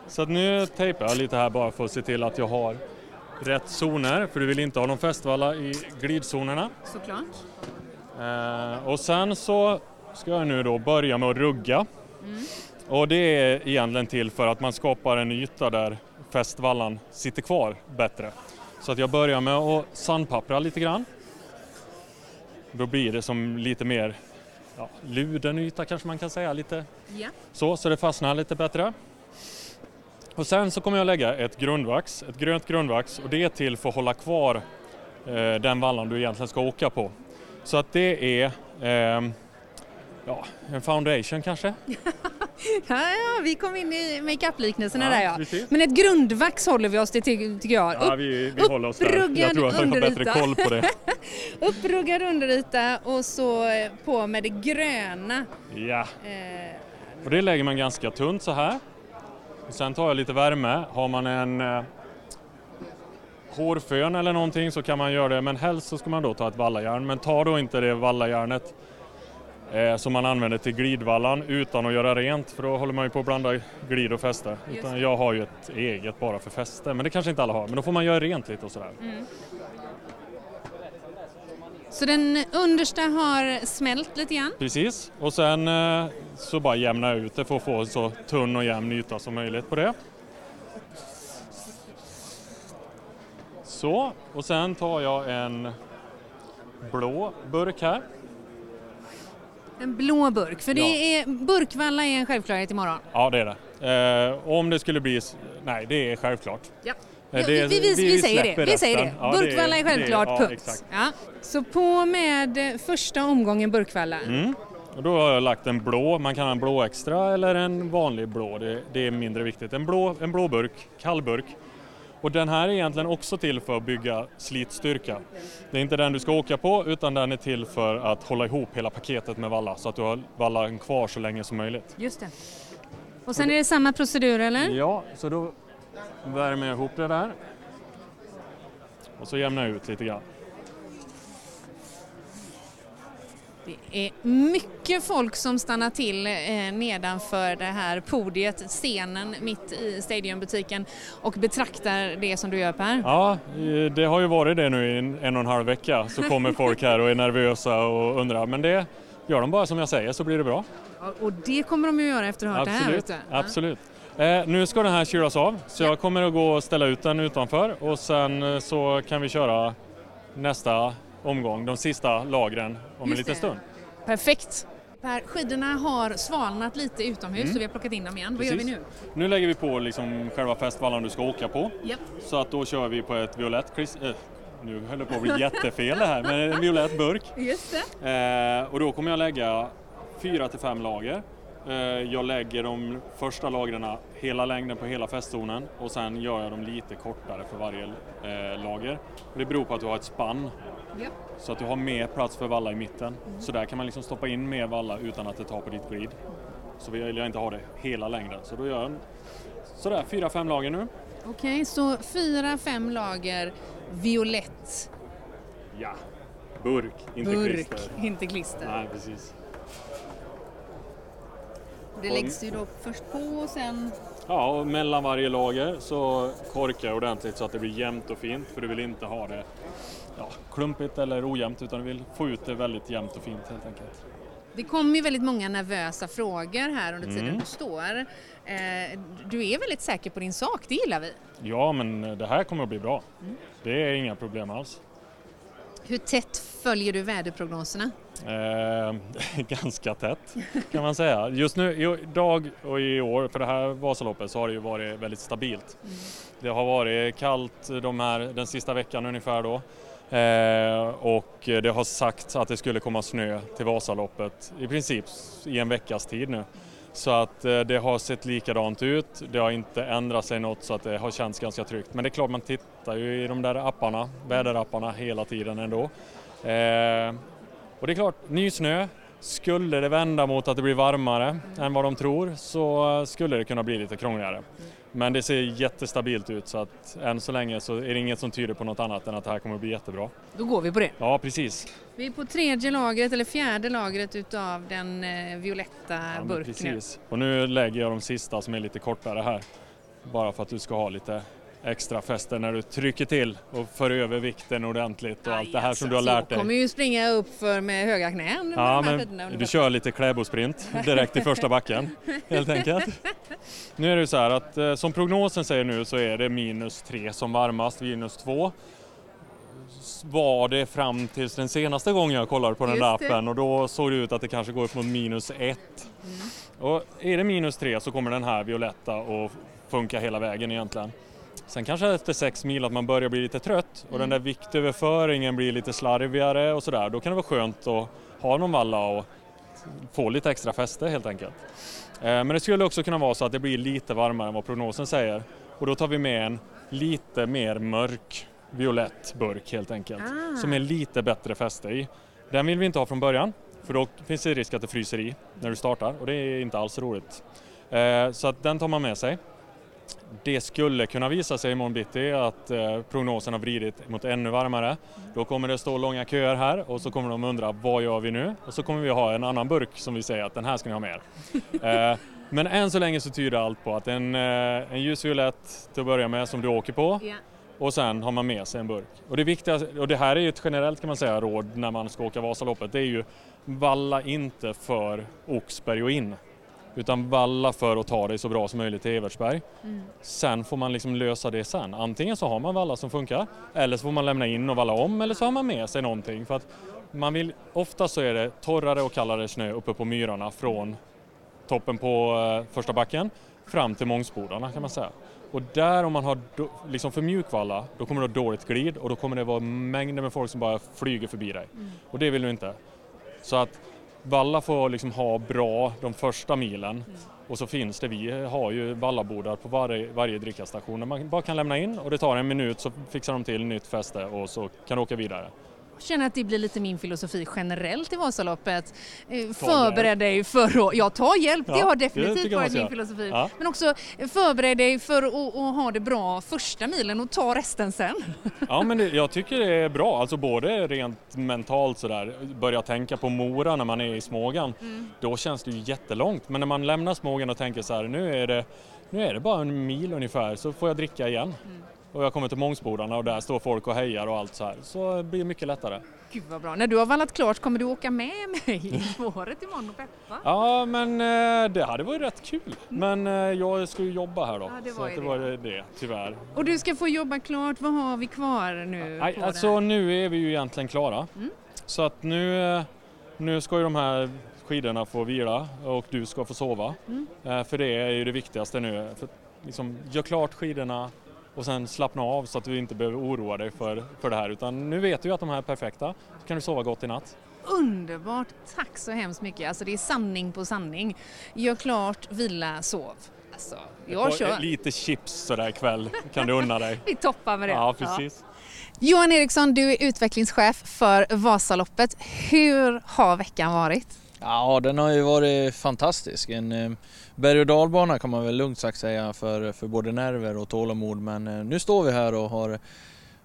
Så nu tejpar jag lite här bara för att se till att jag har rätt zoner, för du vill inte ha någon festvalla i glidzonerna. Såklart. Eh, och sen så ska jag nu då börja med att rugga. Mm. Och det är egentligen till för att man skapar en yta där fästvallan sitter kvar bättre. Så att jag börjar med att sandpappra lite grann. Då blir det som lite mer ja, luden yta kanske man kan säga. Lite Ja. så, så det fastnar lite bättre. Och sen så kommer jag lägga ett grundvax, ett grönt grundvax och det är till för att hålla kvar eh, den vallan du egentligen ska åka på. Så att det är ehm, ja, en foundation kanske. Ja, ja, vi kom in i makeup-liknelserna Ja, där ja. precis. Men ett grundvax håller vi oss till ty- tycker jag. Ja, vi, vi håller oss där. Jag tror att jag har bättre koll på det. Uppruggad underyta och så eh, på med det gröna. Ja, Eh, och det lägger man ganska tunt så här. Och sen tar jag lite värme. Har man en, eh, hårfön eller någonting så kan man göra det men helst så ska man då ta ett vallajärn men ta då inte det vallajärnet som man använder till glidvallan utan att göra rent för då håller man ju på att blanda glid och fäste. Utan jag har ju ett eget bara för fäste men det kanske inte alla har men då får man göra rent lite och sådär. Mm. Så den understa har smält lite grann? Precis och sen eh, så bara jämna ut det för att få så tunn och jämn yta som möjligt på det. Så, och sen tar jag en blå burk här. En blå burk, för det är, burkvalla är en självklarhet imorgon. Ja, det är det. Eh, om det skulle bli... Nej, det är självklart. Ja. Eh, Ja, det- vi, vi, vi, säger släpper det. Vi säger det. Ja, Burkvalla är det- självklart, ja, punkt. Ja. Så på med eh, första omgången burkvalla. Mm. Och då har jag lagt en blå, man kan ha en blå extra eller en vanlig blå, det, det är mindre viktigt. En blå, en blå burk, kall burk. Och den här är egentligen också till för att bygga slitstyrka. Det är inte den du ska åka på utan den är till för att hålla ihop hela paketet med valla så att du har vallan kvar så länge som möjligt. Just det. Och sen är det samma procedur eller? Ja, så då värmer jag ihop det där. Och så jämnar jag ut lite grann. Det är mycket folk som stannar till eh, nedanför det här podiet, scenen mitt i Stadiumbutiken och betraktar det som du gör Per. Ja, eh, det har ju varit det nu i en, och en halv vecka. Så kommer folk här och är nervösa och undrar. Men det gör de bara som jag säger så blir det bra. Ja, Och det kommer de ju göra efter att ha hört det här. vet Absolut. Absolut. Eh, nu ska den här kylas av så jag kommer att gå och ställa ut den utanför och sen eh, så kan vi köra nästa omgång, de sista lagren om en Just liten det. stund. Perfekt. Per, skidorna har svalnat lite utomhus Mm. så vi har plockat in dem igen. Vad gör vi Precis. nu? Nu lägger vi på liksom själva festvallan du ska åka på. Japp. Så att då kör vi på ett violett klis- eh, nu höll det på att bli jättefel det här, men en violett burk. Just det. Eh, och då kommer jag lägga fyra till fem lager. Eh, jag lägger de första lagren hela längden på hela festzonen och sen gör jag dem lite kortare för varje eh, lager. Och det beror på att du har ett spann Japp. så att du har mer plats för valla i mitten. Så där kan man liksom stoppa in mer valla utan att det tar på ditt glid. Så vill jag inte ha det hela längden. Så då gör jag sådär fyra, fem lager nu. Okej, så fyra, fem lager violett Ja, burk, inte burk, klister. inte klister. Nej, precis. Det läggs ju då först på och sen... Ja, och mellan varje lager så korkar jag ordentligt så att det blir jämnt och fint för du vill inte ha det ja, klumpigt eller ojämnt utan du vill få ut det väldigt jämnt och fint helt enkelt. Det kommer ju väldigt många nervösa frågor här under tiden Mm. du står. Eh, du är väldigt säker på din sak, det gillar vi. Ja, men det här kommer att bli bra. Det är inga problem alls. Hur tätt följer du väderprognoserna? Eh, ganska tätt kan man säga. Just nu, idag och i år, för det här Vasaloppet, så har det ju varit väldigt stabilt. Det har varit kallt de här, den sista veckan ungefär då. Eh, och det har sagts att det skulle komma snö till Vasaloppet i princip i en veckas tid nu. Så att eh, det har sett likadant ut. Det har inte ändrat sig något så att det har känts ganska tryggt. Men det är klart man tittar ju i de där apparna, väderapparna hela tiden ändå. Eh, och det är klart, ny snö. Skulle det vända mot att det blir varmare än vad de tror så skulle det kunna bli lite krångligare. Men det ser jättestabilt ut så att än så länge så är det inget som tyder på något annat än att det här kommer att bli jättebra. Då går vi på det. Ja, precis. Vi är på tredje lagret eller fjärde lagret utav den eh, violetta Ja, burken. precis. Och nu lägger jag de sista som är lite kortare här. Bara för att du ska ha lite extra fäste när du trycker till och för över vikten ordentligt och allt det här som du har lärt Jag dig. kommer ju springa upp för med höga knän. Ja, men under du kör lite kläbosprint direkt i första backen helt enkelt. Nu är det så här att eh, som prognosen säger nu så är det minus 3 som varmast, minus 2 var det fram tills den senaste gången jag kollade på den där appen och då såg det ut att det kanske går upp mot minus 1. Och är det minus 3 så kommer den här violetta att funka hela vägen egentligen. Sen kanske efter sex mil att man börjar bli lite trött och den där viktöverföringen blir lite slarvigare och sådär. Då kan det vara skönt att ha någon valla och få lite extra fäste helt enkelt. Eh, Men det skulle också kunna vara så att det blir lite varmare än vad prognosen säger och då tar vi med en lite mer mörk violett burk helt enkelt Ah. som är lite bättre fäste i. Den vill vi inte ha från början för då finns det risk att det fryser i när du startar och det är inte alls roligt. Eh, Så att den tar man med sig. Det skulle kunna visa sig imorgon bitti att eh, prognosen har vridit mot ännu varmare. Då kommer det stå långa köer här och så kommer de undra vad gör vi nu? Och så kommer vi ha en annan burk som vi säger att den här ska ni ha med er. eh, men än så länge så tyder allt på att en, eh, en ljusviolett till att börja med som du åker på Ja. och sen har man med sig en burk. Och det viktiga, och det här är ju ett generellt kan man säga råd när man ska åka Vasaloppet, det är ju valla inte för Oxberg och in. Utan valla för att ta dig så bra som möjligt till Evertsberg. Mm. Sen får man liksom lösa det sen. Antingen så har man valla som funkar eller så får man lämna in och valla om eller så har man med sig någonting. För att man vill, ofta så är det torrare och kallare snö uppe på myrarna från toppen på eh, första backen fram till Mångsbodarna kan man säga. Och där om man har do, liksom för mjuk valla, då kommer det ha dåligt glid och då kommer det vara mängder med folk som bara flyger förbi dig. Mm. Och det vill du inte. Så att Valla får liksom ha bra de första milen Mm. och så finns det, vi har ju vallabordar på varje, varje drickastation där man bara kan lämna in och det tar en minut så fixar de till nytt fäste och så kan du åka vidare. Känner att det blir lite min filosofi generellt i Vasaloppet. Eh, Förbered dig för att, ja ta hjälp, det Ja, har det definitivt tycker jag man varit min filosofi. Ja. Men också eh, förbered dig för att, att ha det bra första milen och ta resten sen. Ja men det, jag tycker det är bra, alltså både rent mentalt sådär, börja tänka på Mora när man är i Smågan, Mm. då känns det ju jättelångt. Men när man lämnar Smågan och tänker så här, nu är det, nu är det bara en mil ungefär så får jag dricka igen. Mm. Och jag kommer till Mångsbodarna och där står folk och hejar och allt så här, så blir det mycket lättare. Gud vad bra. När du har vallat klart kommer du åka med mig i spåret imorgon och peppa? Ja men eh, det hade varit rätt kul. Men eh, jag ska ju jobba här då. Ja, det så var ju det var det, tyvärr. Och du ska få jobba klart. Vad har vi kvar nu? Nej, alltså nu är vi ju egentligen klara. Mm. Så att nu, eh, nu ska ju de här skidorna få vila och du ska få sova. Mm. För det är ju det viktigaste nu. För, liksom, gör klart skidorna och sen slappna av så att du inte behöver oroa dig för, för det här. Utan nu vet du ju att de här är perfekta. Så kan du sova gott i natt. Underbart. Tack så hemskt mycket. Alltså det är sanning på sanning. Gör klart, vila, sov. Alltså, jag kör. Lite chips sådär ikväll kan du unna dig. Vi toppar med det. Ja, precis. Johan Eriksson, du är utvecklingschef för Vasaloppet. Hur har veckan varit? Ja, den har ju varit fantastisk. En eh, berg och dalbana kan man väl lugnt sagt säga för, för både nerver och tålamod. Men eh, nu står vi här och har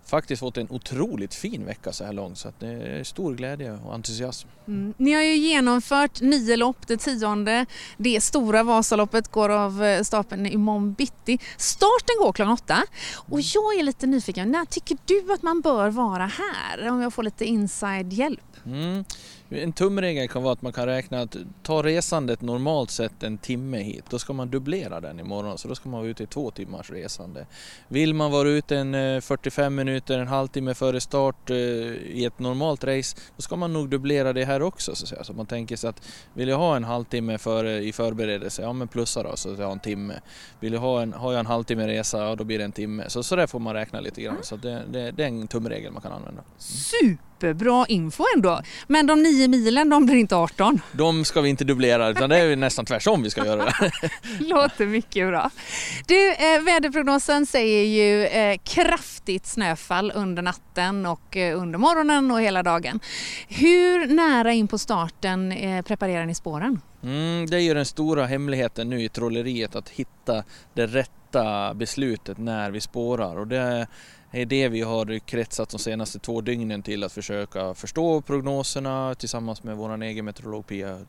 faktiskt fått en otroligt fin vecka så här långt. Så det är stor glädje och entusiasm. Mm. Ni har ju genomfört nio lopp, det tionde. Det stora Vasaloppet går av eh, stapeln imorgon bitti. Starten går klockan åtta. Och jag är lite nyfiken, när tycker du att man bör vara här? Om jag får lite inside-hjälp. Mm. En tumregel kan vara att man kan räkna att ta resandet normalt sett en timme hit, då ska man dubblera den imorgon så då ska man vara ute i två timmars resande. Vill man vara ute en eh, 45 minuter, en halvtimme före start eh, i ett normalt race, då ska man nog dubblera det här också så att säga. Så man tänker sig att vill jag ha en halvtimme före, i förberedelse, ja men plussa då så att jag har en timme. Vill jag ha en, har jag en halvtimme resa, ja då blir det en timme. Så, så där får man räkna lite grann. Så det, det, det är en tumregel man kan använda. Superbra info ändå. Men de nio milen, de blir inte 18. De ska vi inte dubblera utan det är nästan tvärtom vi ska göra det. Låter mycket bra. Du, eh, väderprognosen säger ju eh, kraftigt snöfall under natten och eh, under morgonen och hela dagen. Hur nära in på starten eh, preparerar ni spåren? Mm, det är ju den stora hemligheten nu i trolleriet att hitta det rätta beslutet när vi spårar och det det är det vi har kretsat de senaste två dygnen till att försöka förstå prognoserna tillsammans med vår egen meteorolog Pia,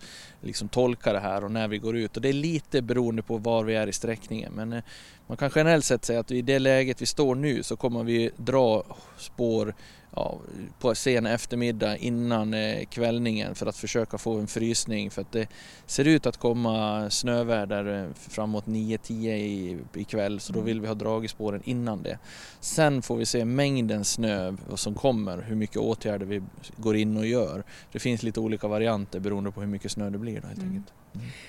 liksom tolka det här och när vi går ut. Och det är lite beroende på var vi är i sträckningen men eh, man kan generellt sett säga att i det läget vi står nu så kommer vi dra spår ja, på sen eftermiddag innan eh, kvällningen för att försöka få en frysning för att det ser ut att komma snöväder eh, framåt 9-10 i, ikväll så då vill vi ha dragit spåren innan det. Sen får vi se mängden snö som kommer, hur mycket åtgärder vi går in och gör. Det finns lite olika varianter beroende på hur mycket snö det blir då, helt enkelt.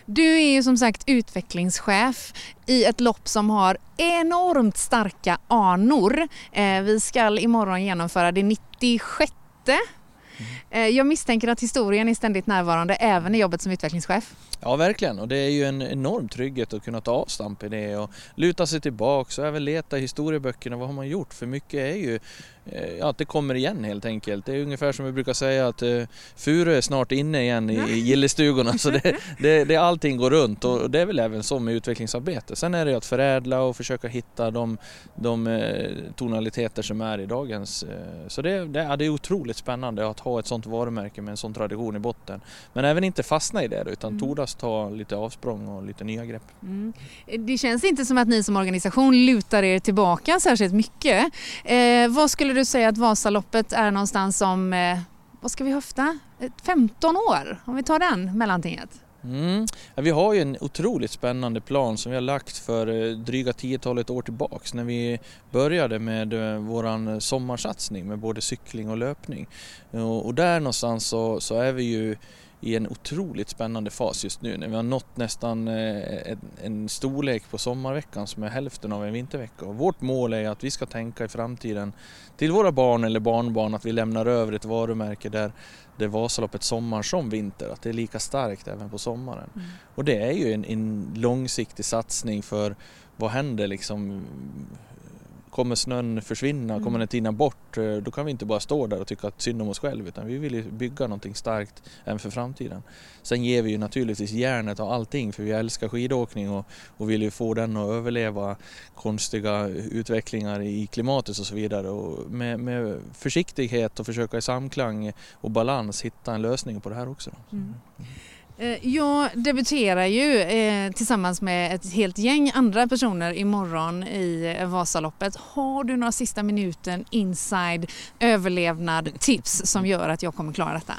Du är ju som sagt utvecklingschef i ett lopp som har enormt starka anor. Eh, vi ska imorgon genomföra det 96 Eh, Jag misstänker att historien är ständigt närvarande även i jobbet som utvecklingschef. Ja verkligen. Och det är ju en enorm trygghet att kunna ta avstamp i det och luta sig tillbaka och även leta i historieböckerna. Vad har man gjort? För mycket är ju ja, att det kommer igen helt enkelt. Det är ungefär som vi brukar säga att eh, Furö är snart inne igen i, i gillestugorna så det, det, det, allting går runt och det är väl även så med utvecklingsarbete. Sen är det att förädla och försöka hitta de, de eh, tonaliteter som är i dagens. Eh, så det, det, ja, det är otroligt spännande att ha ett sånt varumärke med en sån tradition i botten. Men även inte fastna i det utan mm. tordas ta lite avsprång och lite nya grepp. Mm. Det känns inte som att ni som organisation lutar er tillbaka särskilt mycket. Eh, vad skulle du säga att Vasaloppet är någonstans om, eh, vad ska vi höfta, eh, 15 år? Om vi tar den mellantinget. Mm. Ja, vi har ju en otroligt spännande plan som vi har lagt för eh, dryga tiotalet år tillbaks när vi började med eh, våran sommarsatsning med både cykling och löpning. Och, och där någonstans så, så är vi ju i en otroligt spännande fas just nu när vi har nått nästan eh, en storlek på sommarveckan som är hälften av en vintervecka. Och vårt mål är att vi ska tänka i framtiden till våra barn eller barnbarn att vi lämnar över ett varumärke där det är Vasaloppet sommar som vinter, att det är lika starkt även på sommaren. Mm. Och det är ju en, en långsiktig satsning för vad händer liksom kommer snön försvinna, mm. kommer den tina bort, eh, då kan vi inte bara stå där och tycka att synd om oss själva utan vi vill bygga någonting starkt även för framtiden. Sen ger vi ju naturligtvis järnet och allting för vi älskar skidåkning och, och vill ju få den att överleva konstiga utvecklingar i klimatet och så vidare och med, med försiktighet och försöka i samklang och balans hitta en lösning på det här också. Mm. Eh, jag debuterar ju eh, tillsammans med ett helt gäng andra personer imorgon i eh, Vasaloppet. Har du några sista minuten inside överlevnad tips som gör att jag kommer klara detta?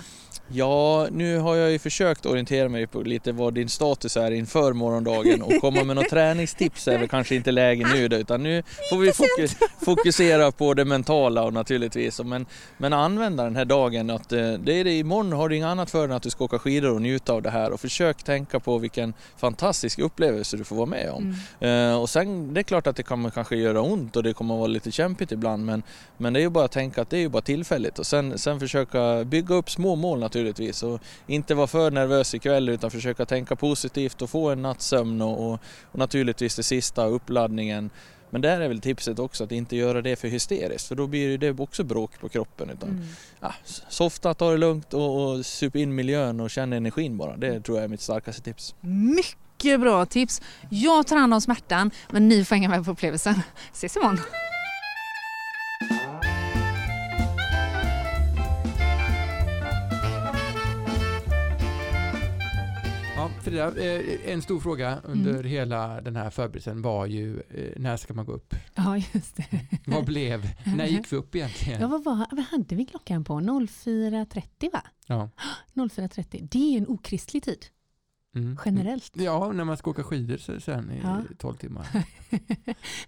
Ja, nu har jag ju försökt orientera mig på lite vad din status är inför morgondagen och komma med några träningstips är väl kanske inte läge nu utan nu får vi fokus, fokusera på det mentala och naturligtvis. Men, men använda den här dagen att eh, det är det imorgon har du inget annat för än att du ska åka skidor och njuta av det här och försök tänka på vilken fantastisk upplevelse du får vara med om. Mm. Uh, och sen det är klart att det kommer kanske göra ont och det kommer vara lite kämpigt ibland men, men det är ju bara att tänka att det är ju bara tillfälligt och sen, sen försöka bygga upp små mål naturligtvis naturligtvis. Och inte vara för nervös ikväll utan försöka tänka positivt och få en nattsömn och, och, och naturligtvis det sista, uppladdningen. Men där är väl tipset också att inte göra det för hysteriskt för då blir det också bråk på kroppen. Utan, mm. ja, softa, ta det lugnt och, och sup in miljön och känn energin bara. Det tror jag är mitt starkaste tips. Mycket bra tips! Jag tar hand om smärtan men ni får hänga med på upplevelsen. Ses imorgon! Frida, eh, en stor fråga under mm. hela den här förberedelsen var ju eh, när ska man gå upp? Ja, just det. Vad blev, när gick vi upp egentligen? Ja, vad, var, vad hade vi klockan på? 04.30 va? Ja. 04.30, det är en okristlig tid. Mm. Generellt. Ja, när man ska åka skidor sen i ja. 12 timmar.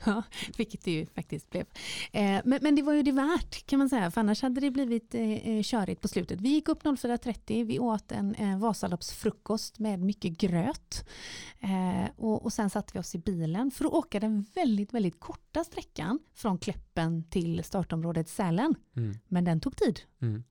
ja, vilket det ju faktiskt blev. Eh, men, men, det var ju det värt kan man säga, för annars hade det blivit eh, eh körigt på slutet. Vi gick upp 04.30, vi åt en eh, Vasaloppsfrukost med mycket gröt. Eh, och, och sen satte vi oss i bilen för att åka den väldigt, väldigt korta sträckan från Kläppen till startområdet Sälen. Mm. Men den tog tid. Mm.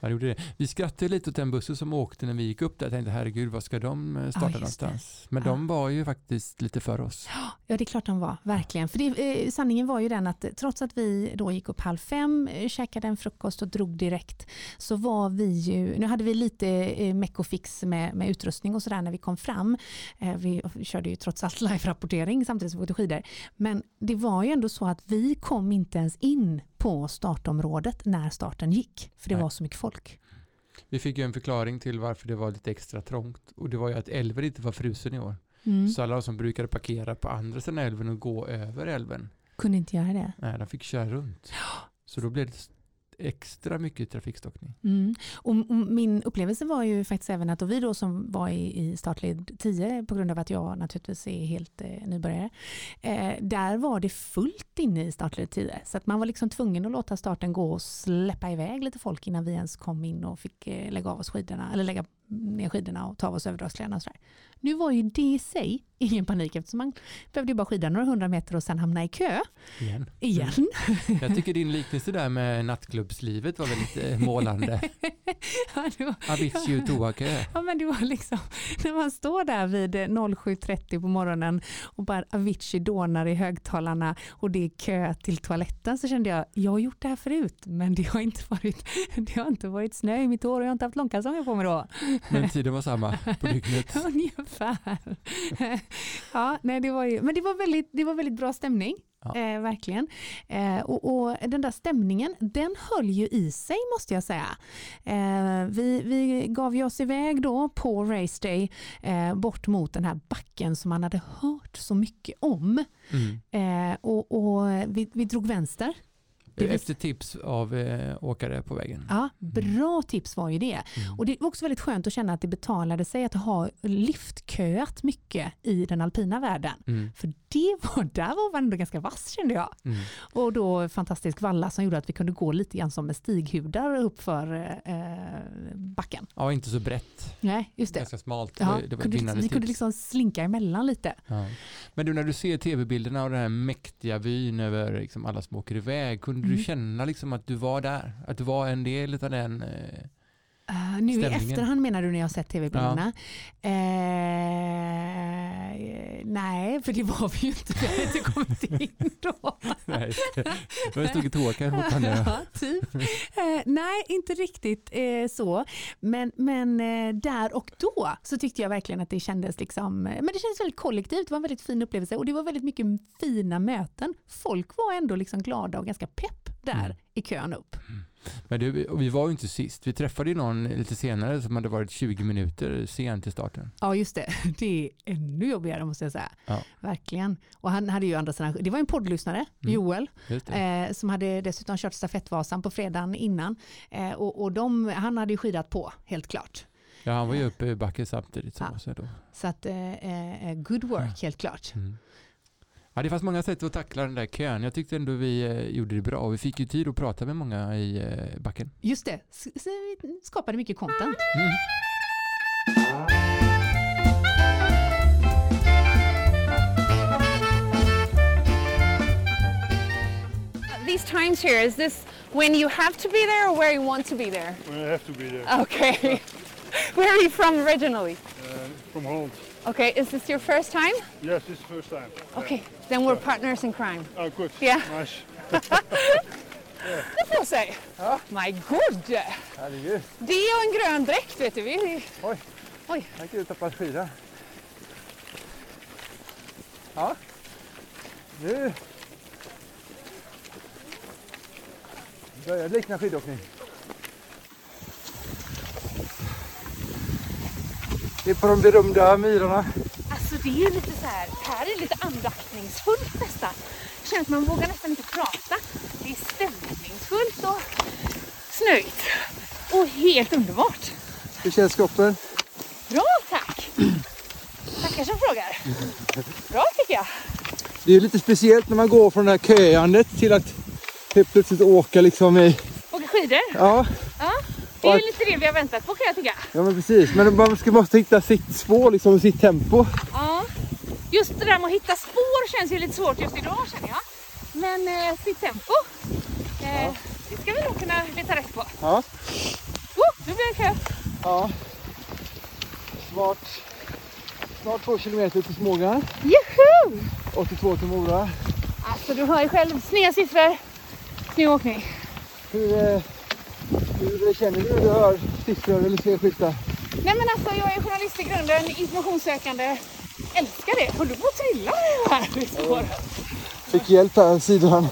Ja, gjorde det. Vi skrattade lite åt den bussen som åkte när vi gick upp där. Jag tänkte herregud, vad ska de eh, starta ja, någonstans? Men ja. de var ju faktiskt lite för oss. Ja, det är klart de var, verkligen. För det, eh, sanningen var ju den att trots att vi då gick upp halv fem, eh, käkade en frukost och drog direkt, så var vi ju, nu hade vi lite eh, meck och fix med, med utrustning och sådär när vi kom fram. Eh, vi körde ju trots allt live-rapportering samtidigt som vi åkte skidor. Men det var ju ändå så att vi kom inte ens in på startområdet när starten gick, för det Nej. var så mycket folk. Vi fick ju en förklaring till varför det var lite extra trångt och det var ju att älven inte var frusen i år. Mm. Så alla som brukade parkera på andra sidan älven och gå över älven kunde inte göra det. Nej, de fick köra runt. Så då blev det extra mycket trafikstockning. Mm. Och, min upplevelse var ju faktiskt även att vi då som var i, i startled 10 på grund av att jag naturligtvis är helt eh, nybörjare. Eh, där var det fullt inne i startled 10 så att man var liksom tvungen att låta starten gå och släppa iväg lite folk innan vi ens kom in och fick eh, lägga av oss skidorna eller lägga ner skidorna och ta av oss överdragskläderna och sådär. Nu var ju det i sig ingen panik eftersom man behövde bara skida några hundra meter och sen hamna i kö. Igen. Igen. Jag tycker din liknelse där med nattklubbslivet var väldigt målande. ja, det var, Avicii och toakö. Ja men det var liksom när man står där vid 07.30 på morgonen och bara Avicii dånar i högtalarna och det är kö till toaletten så kände jag, jag har gjort det här förut men det har inte varit, det har inte varit snö i mitt hår och jag har inte haft långkalsonger på mig då. Men tiden var samma på dygnet. Ungefär. ja, nej, det var ju, men det var väldigt, det var väldigt bra stämning. Ja. Eh, verkligen. Eh, och, och den där stämningen, den höll ju i sig måste jag säga. Eh, vi, vi gav ju oss iväg då på Race Day eh, bort mot den här backen som man hade hört så mycket om. Mm. Eh, och och vi, vi drog vänster. Vis- Efter tips av eh, åkare på vägen. Ja, bra tips var ju det. Och det var också väldigt skönt att känna att det betalade sig att ha liftköat mycket i den alpina världen. Mm. För det var, där var man ändå ganska vass kände jag. Mm. Och då fantastisk valla som gjorde att vi kunde gå lite grann som med stighudar upp för eh, backen. Ja, inte så brett. Nej, just det. Ganska smalt. Ja, Det var- kunde, vi kunde tips. liksom slinka emellan lite. Ja. Men du, när du ser tv-bilderna och den här mäktiga vyn över liksom alla som åker iväg, kunde du Mm. känna liksom att du var där? Att du var en del av den? Eh, Uh, nu i Stämningen. efterhand menar du när jag har sett tv-bilderna? Eh, nej, för det var vi ju inte. Vi hade inte kommit in då. nej, det var stod ett åkare fortfarande. ja, typ. Eh, nej, inte riktigt eh, så. Men, men eh, där och då så tyckte jag verkligen att det kändes liksom, eh, men det kändes väldigt kollektivt. Det var en väldigt fin upplevelse och det var väldigt mycket fina möten. Folk var ändå liksom glada och ganska pepp där Mm. i kön upp. Men du, vi var ju inte sist. Vi träffade ju någon lite senare som hade varit 20 minuter sen till starten. Ja, just det. Det är ännu jobbigare måste jag säga. Ja. Verkligen. Och han hade ju andra sidan, det var en poddlyssnare, Mm. Joel, eh, som hade dessutom kört stafettvasan på fredagen innan. Eh, och och de, han hade ju skidat på, helt klart. Ja, han var ju uppe i backen samtidigt som Ja. oss. Då. Så att, eh, eh, good work, helt klart. Mm. Ja, det fanns många sätt att tackla den där kön. Jag tyckte ändå vi eh, gjorde det bra. och Vi fick ju tid att prata med många i eh, backen. Just det, så, så vi skapade mycket content. Mm. These times here, is this when you have to be there or where you want to be there? When I have to be there. Okay. Where are you from originally? Uh, from Holland. Okay, is this your first time? Yes, this is the first time. Okay, then we're partners in crime. Oh, good. Yeah. Nice. Det får jag säga. My god! Herregud. Det och en grön dräkt vet du. Vi... Oj. Oj. Jag gick ut och tappade skida. Ja. Nu börjar det likna skidåkning. Det är på de berömda myrorna. Alltså det är lite så här, här är lite andaktningsfullt nästan. Det känns man vågar nästan inte prata. Det är stämningsfullt och snöigt. Och helt underbart. Hur känns kroppen? Bra tack! Tackar som frågar. Bra tycker jag. Det är lite speciellt när man går från det här köandet till att helt plötsligt åka liksom i... Åka skidor. Ja, Ja, det är ju lite det vi har väntat på kan jag tycka. ja men precis. Men man ska måste hitta sitt spår liksom och sitt tempo. Ja, just det där med att hitta spår känns ju lite svårt just idag känner jag. Men eh, sitt tempo, eh, det ska vi nog kunna leta rätt på. Ja. Oh, nu blir det kö. Ja. Snart, snart två kilometer till Smågan. Juhu! 82 till Mora. Alltså du hör ju själv, sneda siffror, snygg åkning. Hur, eh, hur känner du när du hör siffror eller ser skyltar? Nej men alltså jag är journalist i grunden, informationssökande. Älskar det. Håller du på att trilla här i? Fick hjälp här sidan.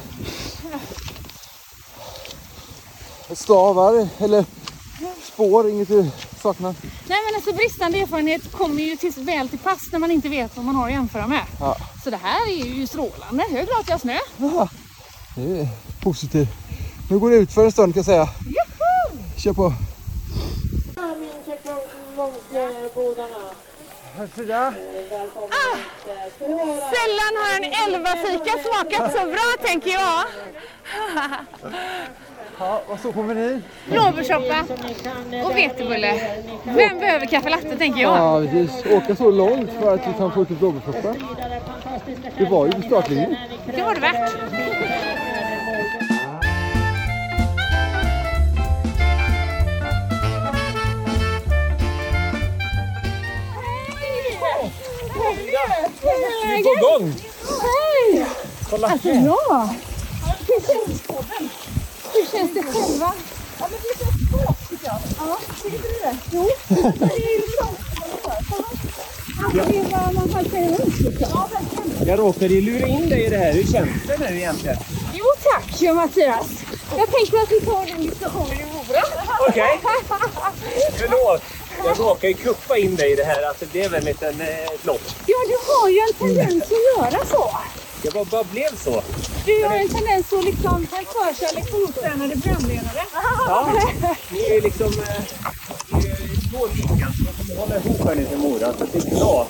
Stavar eller spår, inget du saknar? Nej men alltså bristande erfarenhet kommer ju till, väl till pass när man inte vet vad man har att jämföra med. Ja, Så det här är ju strålande. Jag är glad att jag har snö. det är positivt. Nu går det ut för en stund kan jag säga. Juhu! Kör på. Ah, sällan har en elvafika smakat så bra tänker jag. Ja, vad så på menyn? Blåbärssoppa och vetebulle. Vem behöver kaffe latte tänker jag? Ja, vi åka så långt för att få lite blåbärssoppa. Det var ju på startlinjen. Det var det värt. Vi är på gång! Hej! Kolla Alltså här. bra! Hur känns, hur känns det själva? Ja, men det känns bra tycker jag. Ja, tycker du det? Jo, det är ju bra. Ja. Jag råkade ju lura in dig i det här. Hur känns det nu egentligen? Jo tack, ja, Mattias. Jag tänkte att vi tar den diskussionen i Mora. Okej. Förlåt. Jag råkade ju kuppa in dig i det här. Alltså, det blev en liten eh, flopp. Ja, du har ju en tendens att göra så. Jag bara, bara blev så. Du har en tendens att liksom en förkärlek för otränade programledare. Ja, ni är liksom eh, ni är två lika som håller ihop här nere i Mora. Så det är bra.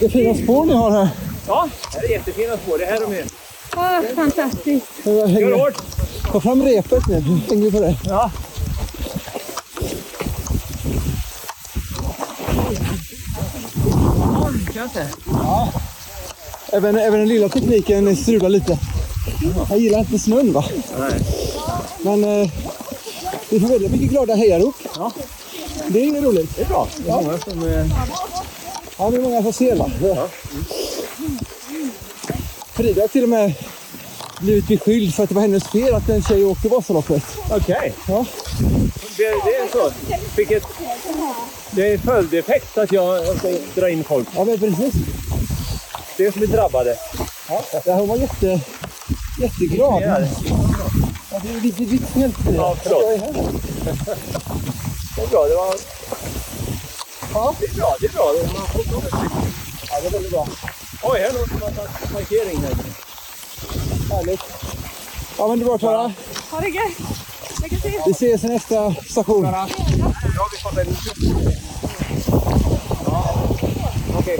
Det är fina spår ni har här. Ja, det här är jättefina spår. Det här de är. Ja, fantastiskt. Kör hårt! Ta fram repet nu, hänger på det. Ja. Ja. Även, även den lilla tekniken strular lite. Jag gillar inte snön va. Men eh, vi får väldigt mycket glada hejarop. Ja. Det är inget roligt. Det är bra. Det är många som... Eh... Ja, det är många som ser va. Ja. Frida har till och med blivit beskylld för att det var hennes fel att en tjej åkte Vasaloppet. Okej. Ja. Det, det är så. Vilket... Det är en följdeffekt att jag ska dra in folk. Ja, men precis. Det är som är drabbade. Ja, ja, hon var jätte, jätteglad. Ja, det är lite vittnet. Ja, förlåt. Jag är här. Det är bra. Det var... Ja. Det är bra. Det är bra. Man får ta det. Ja, det är väldigt bra. Oj, här som har tagit markering här. Härligt. Ja, men det är bra Klara. Ha det gött. Lycka till. Vi ses i nästa station. Har vi fått en... Ja. Okej.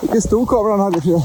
Vilken stor kamera han hade Frida.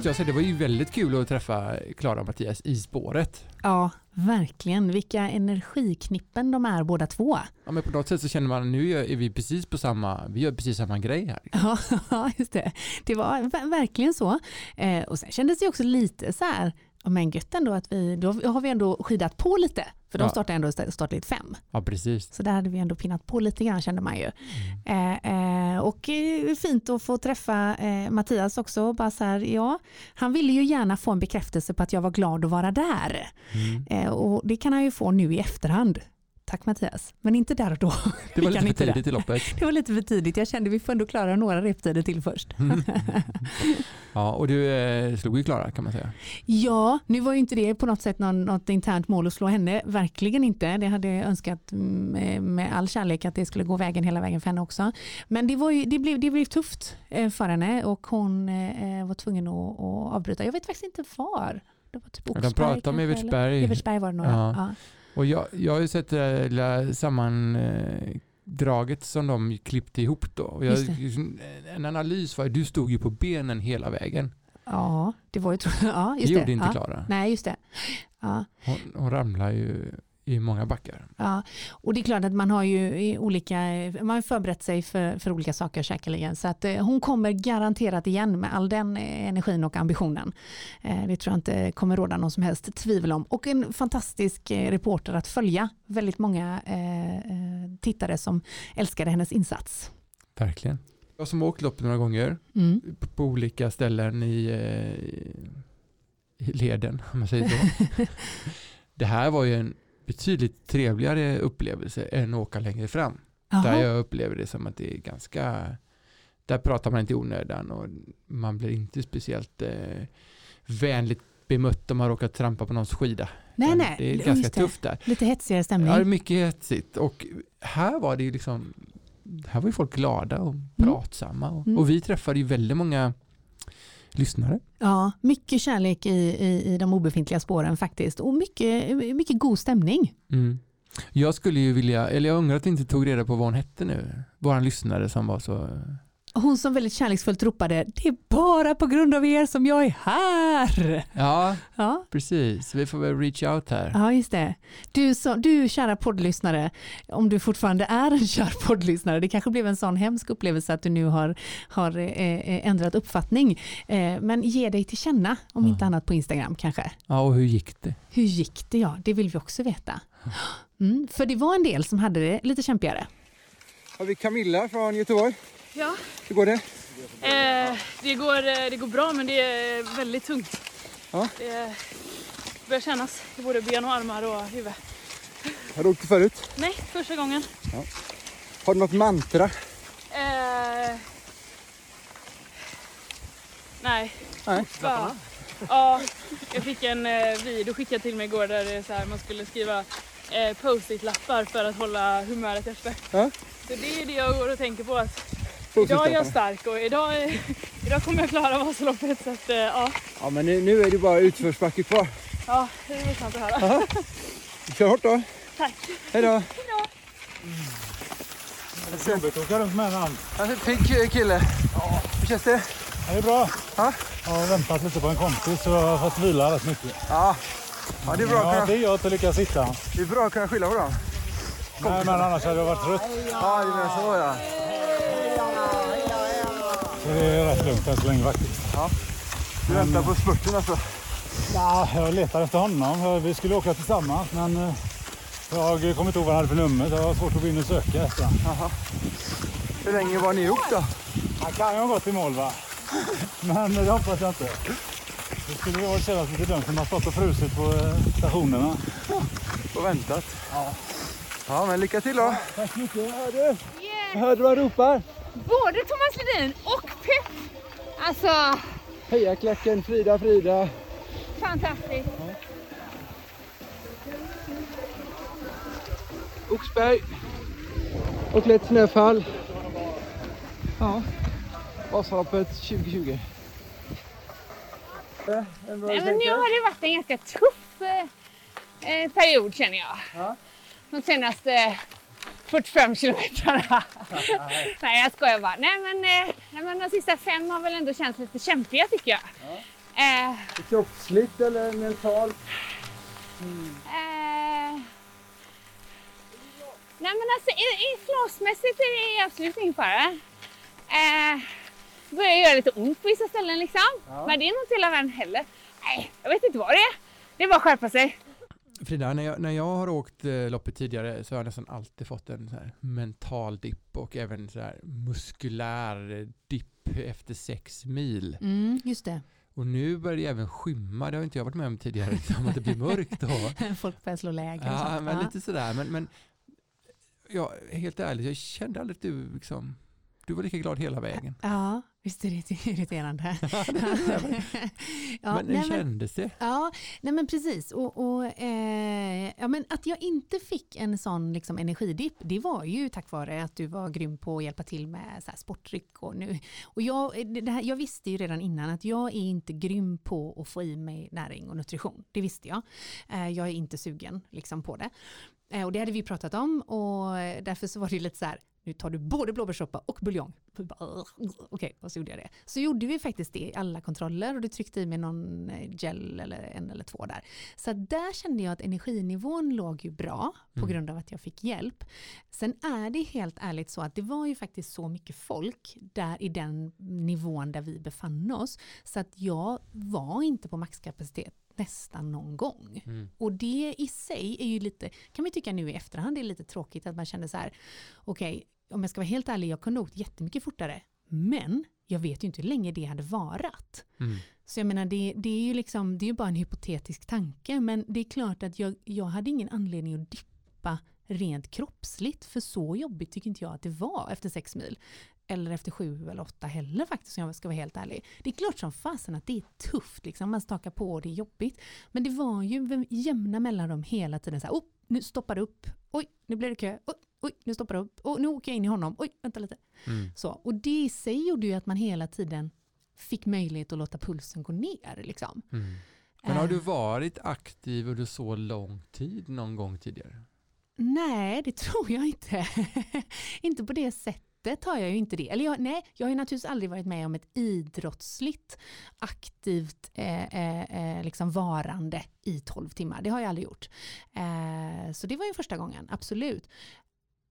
Måste jag säga, det var ju väldigt kul att träffa Klara och Mattias i spåret. Ja, verkligen. Vilka energiknippen de är båda två. Ja, men på något sätt så känner man nu är vi precis på samma, vi gör precis samma grej här. Ja, just det. Det var ver- verkligen så. Eh, och sen kändes det också lite så här, men gött ändå att vi, då har vi ändå skidat på lite. För de Ja. startade ändå st- startligt fem. Ja, precis. Så där hade vi ändå pinnat på lite grann kände man ju. Eh, eh, och eh, fint att få träffa eh, Mattias också. Bara så här, ja, han ville ju gärna få en bekräftelse på att jag var glad att vara där. Eh, och det kan han ju få nu i efterhand. Tack Mattias, men inte där och då. Det var lite för tidigt i loppet. Det var lite för tidigt. Jag kände vi får ändå klara några reptider till först. Ja, och du eh, slog ju Klara kan man säga. Ja, nu var ju inte det på något sätt någon, något internt mål att slå henne. Verkligen inte. Det hade jag önskat med, med all kärlek att det skulle gå vägen hela vägen för henne också. Men det, var ju, det, blev, det blev tufft eh, för henne och hon eh, var tvungen att, att avbryta. Jag vet faktiskt inte var. Det var typ Ja, de Oxberg pratade om? Evertsberg. Evertsberg var det nog. Ja. Ja. Och jag, jag har ju sett det där sammandraget som de klippte ihop då. Jag, Just en analys var du stod ju på benen hela vägen. ja, det var ju... Ja, just Det det. gjorde inte ja. Klara. Nej, just det. Ja. Hon, hon ramlade ju i många backar. Ja, och det är klart att man har ju olika, man har förberett sig för, för olika saker säkerligen. Så att eh, hon kommer garanterat igen med all den eh, energin och ambitionen. Eh, det tror jag inte kommer råda någon som helst tvivel om. Och en fantastisk reporter att följa. Väldigt många tittare som älskade hennes insats. Verkligen. Jag som har åkt loppet några gånger Mm. på, olika ställen i, i leden, om man säger så. det här var ju en betydligt trevligare upplevelse än att åka längre fram. Jaha. Där jag upplever det som att det är ganska, där pratar man inte i onödan och man blir inte speciellt eh, vänligt bemött om man råkar trampa på någons skida. Nej, nej. Det är Ja, ganska just det. tufft där. Lite hetsigare stämning. Ja, det är mycket hetsigt. Och här var det ju liksom, här var ju folk glada och pratsamma. Och, Mm. och vi träffade ju väldigt många lyssnare. Ja, mycket kärlek i, i, i de obefintliga spåren faktiskt och mycket, mycket god stämning. Mm. Jag skulle ju vilja, eller jag undrar att vi inte tog reda på vad hon hette nu. Våran lyssnare som var så... Hon som väldigt kärleksfullt ropade, det är bara på grund av er som jag är här. Ja, Ja. precis. Vi får väl reach out här. Ja, just det. Du, så, du kära poddlyssnare, om du fortfarande är en kär poddlyssnare, det kanske blev en sån hemsk upplevelse att du nu har, har eh, eh, ändrat uppfattning. Eh, men ge dig till känna, om inte annat på Instagram kanske. Ja, och hur gick det? Hur gick det? Ja, det vill vi också veta. Mm, för det var en del som hade det lite kämpigare. Har vi Camilla från Göteborg. Ja, Hur går det? eh, det, går, eh, det går bra men det är väldigt tungt. Ja. Det börjar kännas i både ben och armar och huvud. Har du åkt förut? Nej, första gången. Ja. Har du något mantra? Eh, nej. Nej. Ja, ja, jag fick en eh, video skickad till mig igår där det är så här, man skulle skriva eh, post-it-lappar för att hålla humöret uppe. Ja. Så det är det jag går och tänker på att. Idag är jag stark och idag, är, idag kommer jag klara Vasaloppet. Så att, eh, ja, Ja, men nu, nu är det bara utförsbacke kvar. ja, det är skönt att höra. Aha. Kör hårt då. Tack. Hej då. Det är jobbigt att åka runt med en hand. Pigg kille. Hur känns det? Det är bra. Ja. Jag har väntat lite på en kompis så jag har fått vila rätt mycket. Ja, ja det är bra att Ja, kunna, det gör att jag lyckas sitta. det är bra att kunna skylla på dem. Nej, men annars hade jag varit trött. Ja, det menar så ja. Så det är rätt lugnt än så länge faktiskt. Ja. Du väntar på spurten alltså? Ja, jag letar efter honom. Vi skulle åka tillsammans men eh, jag kommer inte ihåg vad han hade för nummer så jag har svårt att gå in och söka efter honom. Hur länge var ni ihop då? Han kan ju ha gått i mål va? Men det hoppas jag inte. Det skulle ju kännas lite dumt om man stått och frusit på eh, stationerna. Och väntat? Ja. Ja, men lycka till då. Tack så mycket. Hör du? Yeah. Hörde du vad han ropar? Både Thomas Ledin och Pep. Alltså, Heja klacken, Frida, Frida. fantastiskt. Oxberg. Och lätt snöfall. Ja. Vasaloppet 2020. Eh, en bra Nej, men nu har det varit en ganska tuff eh, period känner jag. Ja. De senaste 45 kilometrarna. nej jag skojar bara. Nej men, eh, nej men de sista fem har väl ändå känts lite kämpiga tycker jag. Eh, Kroppsligt eller mentalt? eh, nej men alltså i, i flåsmässigt är det absolut ingen fara. Eh, det börjar göra lite ont på vissa ställen liksom. Ja. Men det är nog inte hela världen heller. Nej, jag vet inte vad det är. Det är bara att skärpa sig. Frida, när jag, när jag har åkt eh, loppet tidigare så har jag nästan alltid fått en mental dipp och även så här muskulär dipp efter sex mil. Mm, just det. Och nu börjar det även skymma, det har inte jag varit med om tidigare, liksom, att det blir mörkt då. Folk börjar slå läger. Ja, sånt. men Ja. lite sådär. Men, men ja, helt ärligt, jag kände aldrig att du liksom, du var lika glad hela vägen. Ja, visst är det irriterande. ja, men hur nej, kändes det? ja, nej men precis. Och, och, eh, ja, men att jag inte fick en sån liksom, energidipp, det var ju tack vare att du var grym på att hjälpa till med så här, sportdryck. Och nu, och jag, det här, jag visste ju redan innan att jag är inte grym på att få i mig näring och nutrition. Det visste jag. Eh, jag är inte sugen liksom, på det. Eh, Och det hade vi pratat om och därför så var det lite så här, nu tar du både blåbärssoppa och buljong. Okej, och så gjorde jag det. Så gjorde vi faktiskt det i alla kontroller och du tryckte i mig någon eh, gel eller en eller två där. Så där kände jag att energinivån låg ju bra på Mm. grund av att jag fick hjälp. Sen är det helt ärligt så att det var ju faktiskt så mycket folk där i den nivån där vi befann oss så att jag var inte på maxkapacitet nästan någon gång. Mm. Och det i sig är ju lite, kan man tycka nu i efterhand, det är lite tråkigt att man känner så här, okej, om jag ska vara helt ärlig, jag kunde ha åkt jättemycket fortare, men jag vet ju inte hur länge det hade varat. Mm. Så jag menar, det, det är ju liksom, det är ju bara en hypotetisk tanke, men det är klart att jag, jag hade ingen anledning att dippa rent kroppsligt, för så jobbigt tycker inte jag att det var efter sex mil. Eller efter sju eller åtta heller faktiskt, om jag ska vara helt ärlig. Det är klart som fasen att det är tufft, liksom. man stakar på och det är jobbigt. Men det var ju jämna mellanrum hela tiden så här, oh, nu stoppar det upp, oj, nu blir det kö, oj, oj, nu stoppar det upp, och nu åker jag in i honom, oj, vänta lite. Mm. Så, och det i sig gjorde ju att man hela tiden fick möjlighet att låta pulsen gå ner. Liksom. Mm. Men har du varit aktiv under så lång tid någon gång tidigare? Nej, det tror jag inte. inte på det sättet har jag ju inte det. Eller jag, nej, jag har ju naturligtvis aldrig varit med om ett idrottsligt aktivt eh, eh, eh liksom varande i 12 timmar. Det har jag aldrig gjort. Eh, så det var ju första gången, absolut.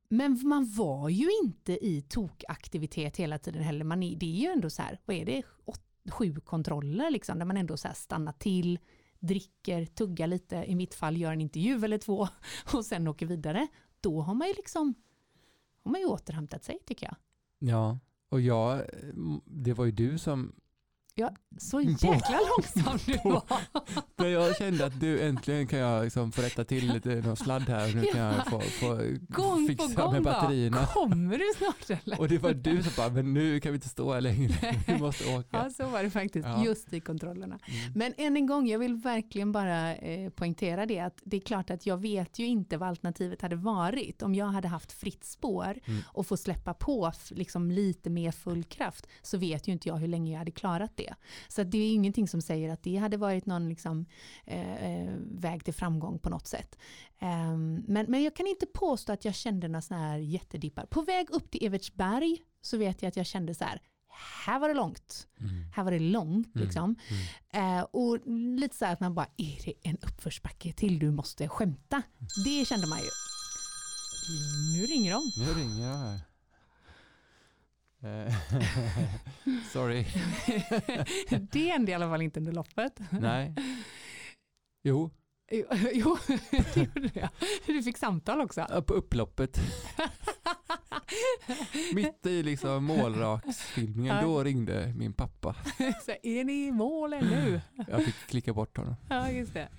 Men man var ju inte i tokaktivitet hela tiden heller. Man är, det är ju ändå så här, vad är det, åt, sju kontroller liksom, där man ändå så här stannar till, dricker, tuggar lite, i mitt fall gör en intervju eller två och sen åker vidare. Då har man ju liksom har man ju återhämtat sig tycker jag. Ja, och jag, det var ju du som Ja, så jäkla långsam du var. Jag kände att du äntligen kan jag liksom få rätta till lite någon sladd här och nu kan jag få, få Gång fixa på gång med bara, batterierna. Kommer du snart eller? Och det var du som bara, men nu kan vi inte stå här längre, vi måste åka. Ja, så var det faktiskt, Ja. just i kontrollerna. Men än en gång, jag vill verkligen bara eh, poängtera det, att det är klart att jag vet ju inte vad alternativet hade varit. Om jag hade haft fritt spår Mm. och få släppa på liksom lite mer full kraft, så vet ju inte jag hur länge jag hade klarat det. Så det är ingenting som säger att det hade varit någon liksom, eh, eh, väg till framgång på något sätt. Ehm, men, men jag kan inte påstå att jag kände några sådana här jättedippar. På väg upp till Evertsberg så vet jag att jag kände så här, här var det långt. Här var det långt Mm. liksom. Eh, och lite så här att man bara, är det en uppförsbacke till du måste skämta? Det kände man ju. Nu ringer de. Nu ringer jag här. Eh, Sorry. det hände i alla fall inte under loppet. Nej. Jo, Jo, det gjorde jag. Du fick samtal också. Ja, på upploppet. Mitt i liksom målraksfilmningen, Ja. då ringde min pappa. Så, är ni i mål ännu? Jag fick klicka bort honom. Ja, just det.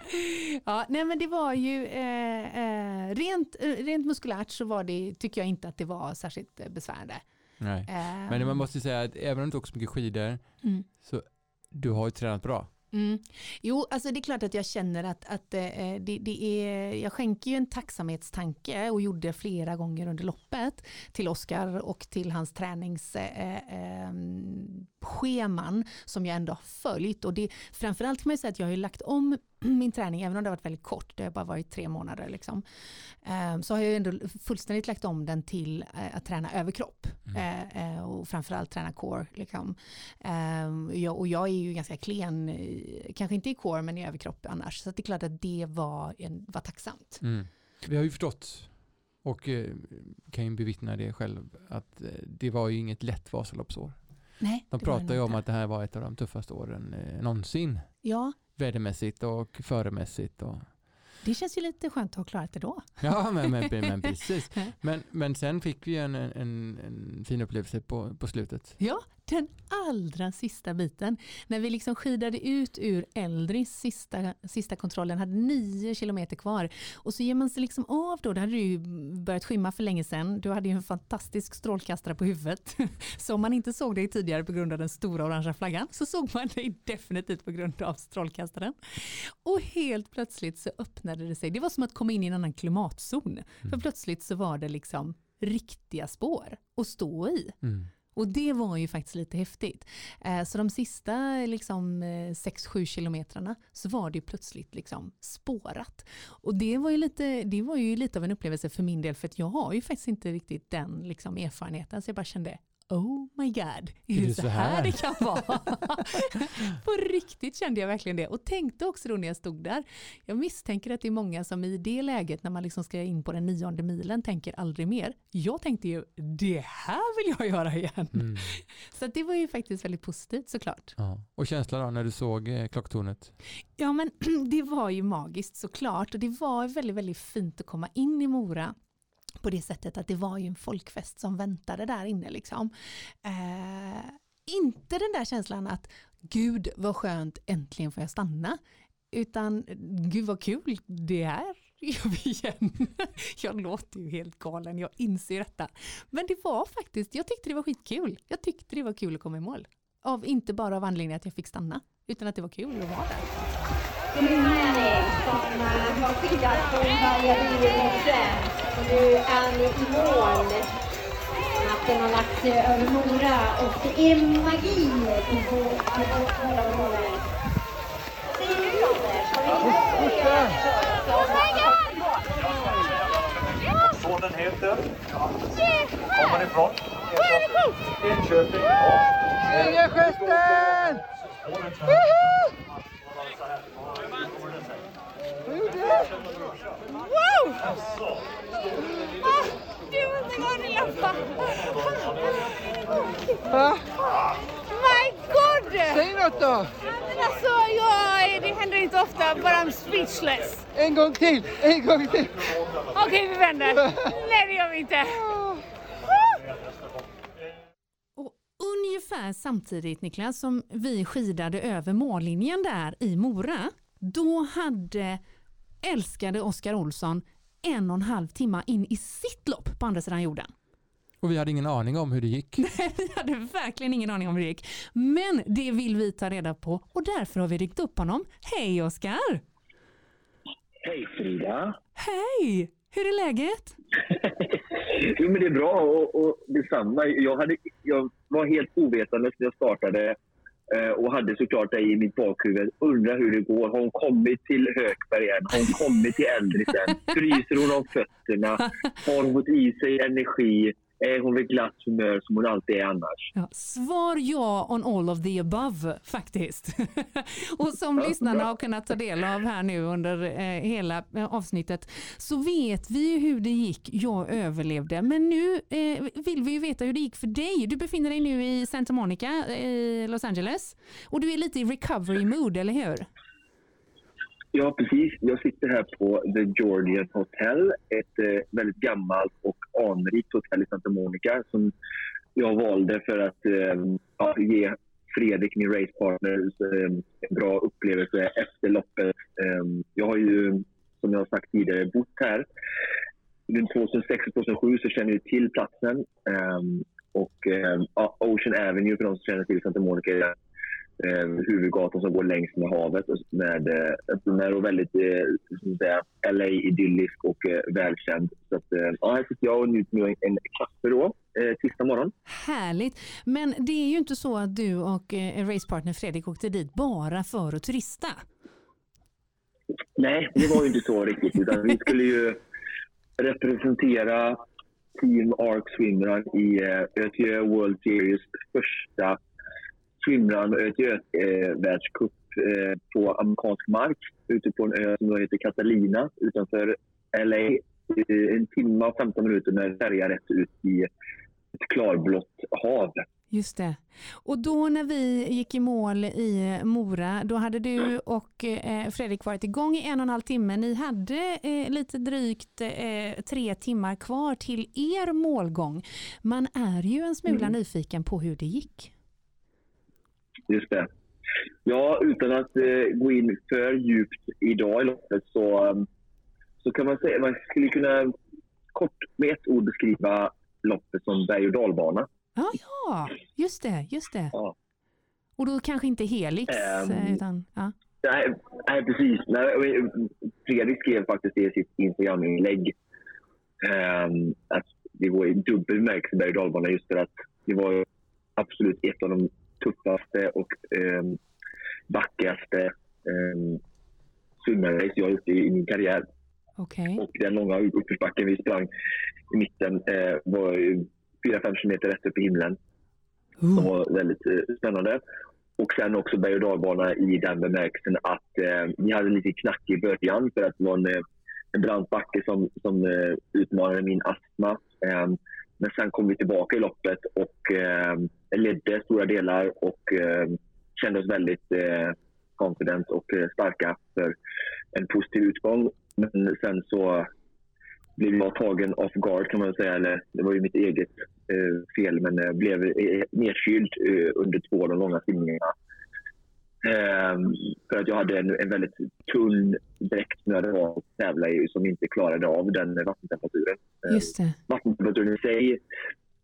Ja, nej men det var ju eh, eh, rent, eh, rent muskulärt så var det, tycker jag inte att det var särskilt besvärande. Nej. Ehm. Men man måste säga att även om du åker så mycket skidor, Mm. så du har ju tränat bra. Mm. Jo, alltså det är klart att jag känner att, att eh, det, det är, jag skänker ju en tacksamhetstanke och gjorde flera gånger under loppet till Oskar och till hans träningsscheman eh, eh, scheman som jag ändå har följt. Och det, framförallt kan man ju säga att jag har ju lagt om min träning, även om det har varit väldigt kort, det har bara varit tre månader, liksom, eh, så har jag ändå fullständigt lagt om den till eh, att träna överkropp eh, eh, och framförallt träna core. Liksom. Och jag är ju ganska klen, kanske inte i core men i överkropp annars, så det är klart att det var, var tacksamt. Mm. Vi har ju förstått och kan ju bevittna det själv att det var ju inget lätt Vasaloppsår. Nej, De pratar ju om att det här var ett av de tuffaste åren eh, någonsin. Ja, Vädermässigt och föremässigt. Och... det känns ju lite skönt att ha klarat det då. Ja, men, men, men precis. Men, men sen fick vi en, en, en fin upplevelse på, på slutet. Ja, den allra sista biten. När vi liksom skidade ut ur Eldris sista, sista kontrollen, hade nio kilometer kvar. Och så ger man sig liksom av då, det hade ju börjat skymma för länge sedan. Du hade ju en fantastisk strålkastare på huvudet. Så om man inte såg dig tidigare på grund av den stora orangea flaggan så såg man dig definitivt på grund av strålkastaren. Och helt plötsligt så öppnade det sig. Det var som att komma in i en annan klimatzon. För plötsligt så var det liksom riktiga spår att stå i. Mm. Och det var ju faktiskt lite häftigt. Eh, så de sista liksom, eh, 6-7 kilometrarna så var det plötsligt liksom spårat. Och det var, ju lite, det var ju lite av en upplevelse för min del för att jag har ju faktiskt inte riktigt den liksom, erfarenheten. Så jag bara kände, oh my god, är, det så här det kan vara? På riktigt kände jag verkligen det och tänkte också då när jag stod där, jag misstänker att det är många som i det läget när man liksom ska in på den nionde milen tänker aldrig mer. Jag tänkte ju, det här vill jag göra igen. Mm. Så det var ju faktiskt väldigt positivt såklart. Ja. Och känslan då när du såg eh, klocktornet? Ja men det var ju magiskt såklart och det var väldigt, väldigt fint att komma in i Mora på det sättet att det var ju en folkfest som väntade där inne liksom. Eh, inte den där känslan att gud vad skönt, äntligen får jag stanna. Utan gud vad kul, det här gör vi igen. Jag låter ju helt galen, jag inser detta. Men det var faktiskt, jag tyckte det var skitkul. Jag tyckte det var kul att komma i mål. Av, inte bara av anledningen att jag fick stanna, utan att det var kul att vara där. Henning som eh, har. Och nu är ni i mål. Natten har lagt sig över Mora och det är magi som får hålla. Säger du Sonen heter? Kommer ifrån? Enköping. Segergesten! Wow! Ah, Gud, vad har ni lampa! My God! Säg något då! Men alltså, jag, det händer inte ofta, but I'm speechless. En gång till, en gång till. Okej, vi vänder. Nej, det gör vi inte. Ungefär samtidigt Niklas som vi skidade över mållinjen där i Mora, då hade älskade Oskar Olsson en och en halv timme in i sitt lopp på andra sidan jorden. Och vi hade ingen aning om hur det gick. vi hade verkligen ingen aning om hur det gick. Men det vill vi ta reda på och därför har vi ringt upp honom. Hej Oskar! Hej Frida! Hej! Hur är läget? Jo, men det är bra och, och detsamma. Jag, hade, jag var helt ovetande när jag startade och hade såklart dig i mitt bakhuvud. Undrar hur det går. Har hon kommit till Hökberg än? Har hon kommit till Äldrisen? Fryser hon av fötterna? Har hon fått i sig energi? Är hon vid glatt humör som hon alltid är annars? Ja, svar ja on all of the above faktiskt. och som lyssnarna har kunnat ta del av här nu under eh, hela eh, avsnittet så vet vi ju hur det gick. Jag överlevde. Men nu eh, vill vi ju veta hur det gick för dig. Du befinner dig nu i Santa Monica i Los Angeles och du är lite i recovery mood, eller hur? Ja, precis. Jag sitter här på The Georgian Hotel. Ett eh, väldigt gammalt och anrikt hotell i Santa Monica som jag valde för att eh, ja, ge Fredrik, min racepartner, eh, en bra upplevelse efter loppet. Eh, jag har ju, som jag har sagt tidigare, bott här. Runt 2006 och 2007 så känner jag till platsen. Eh, och eh, ja, Ocean Avenue, för de som känner till Santa Monica, är eh, huvudgatan som går längs med havet med eh, öppen och väldigt eh, LA-idyllisk och eh, välkänd. Så att, eh, ja, här sitter jag och njuter med en kaffe då, eh, tisdag morgon. Härligt. Men det är ju inte så att du och eh, racepartner Fredrik åkte dit bara för att turista. Nej, det var ju inte så riktigt. Utan vi skulle ju representera Team Arc Swimrun i eh, ÖTÖ World Series första swimrun ÖTÖ-världscup eh, på amerikansk mark ute på en ö som heter Catalina utanför LA. En timme och 15 minuter med färja rätt ut i ett klarblått hav. Just det. Och då när vi gick i mål i Mora, då hade du och eh, Fredrik varit igång i en och en halv timme. Ni hade eh, lite drygt eh, tre timmar kvar till er målgång. Man är ju en smula Mm. nyfiken på hur det gick. Just det. Ja, utan att eh, gå in för djupt idag i loppet så, eh, så kan man säga man skulle kunna kort med ett ord beskriva loppet som berg och dalbana. Ja, ja just det. Just det. Ja. Och då kanske inte Helix, eh, utan... Ja. Nej, nej precis. Nej, men Fredrik skrev faktiskt det i sitt Instagram-inlägg. ehm, att det var i dubbel bemärkelse berg och dalbana just för att det var absolut ett av de tuffaste och um, backigaste um, swimmerrace jag har gjort i, i min karriär. Okej. Och den långa uppförsbacken vi sprang i mitten eh, var ju 4-5 kilometer rätt upp i himlen. Som var väldigt eh, spännande. Och sen också berg och dalbana i den bemärkelsen att eh, vi hade lite knack i början för att det var en, eh, en brant backe som, som eh, utmanade min astma. Men sen kom vi tillbaka i loppet och eh, ledde stora delar och eh, kände oss väldigt eh, confident och eh, starka för en positiv utgång. Men sen så blev jag tagen off guard kan man säga. Eller, det var ju mitt eget eh, fel, men eh, blev eh, nedkyld eh, under två av de långa simningarna. Ehm, för att jag hade en, en väldigt tunn dräkt som jag att tävla i som inte klarade av den vattentemperaturen. Ehm, Just det. vattentemperaturen i sig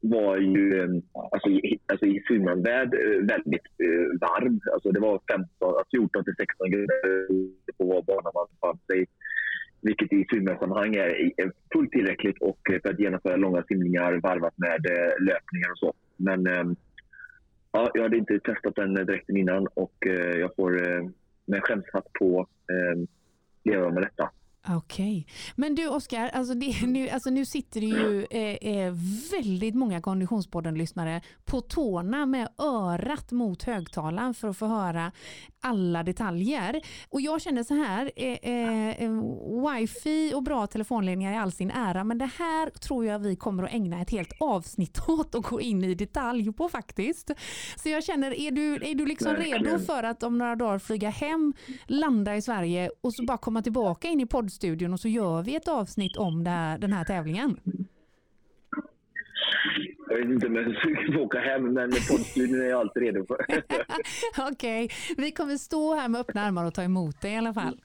var ju eh, alltså, i, alltså i swimrunväd eh, väldigt eh, varm. Alltså det var 15, 14 till 16 grader på var banan man befann sig vilket i swimrun-sammanhang är, är fullt tillräckligt och eh, för att genomföra långa simningar varvat med eh, löpningar och så. Men eh, ja, jag hade inte testat den dräkten innan och eh, jag får eh, med skämshatt på eh, leva med detta. Okej. Men du Oskar, alltså nu, alltså nu sitter det ju eh, eh, väldigt många Konditionspodden-lyssnare på tårna med örat mot högtalaren för att få höra alla detaljer. Och jag känner så här, eh, eh, eh, wifi och bra telefonledningar i all sin ära, men det här tror jag vi kommer att ägna ett helt avsnitt åt och gå in i detalj på faktiskt. Så jag känner, är du, är du liksom redo för att om några dagar flyga hem, landa i Sverige och så bara komma tillbaka in i poddstudion och så gör vi ett avsnitt om det här, den här tävlingen? Jag vet inte om jag är sugen på att åka hem, men poddstudion är jag alltid redo för. Okej, vi kommer stå här med öppna armar och ta emot dig i alla fall.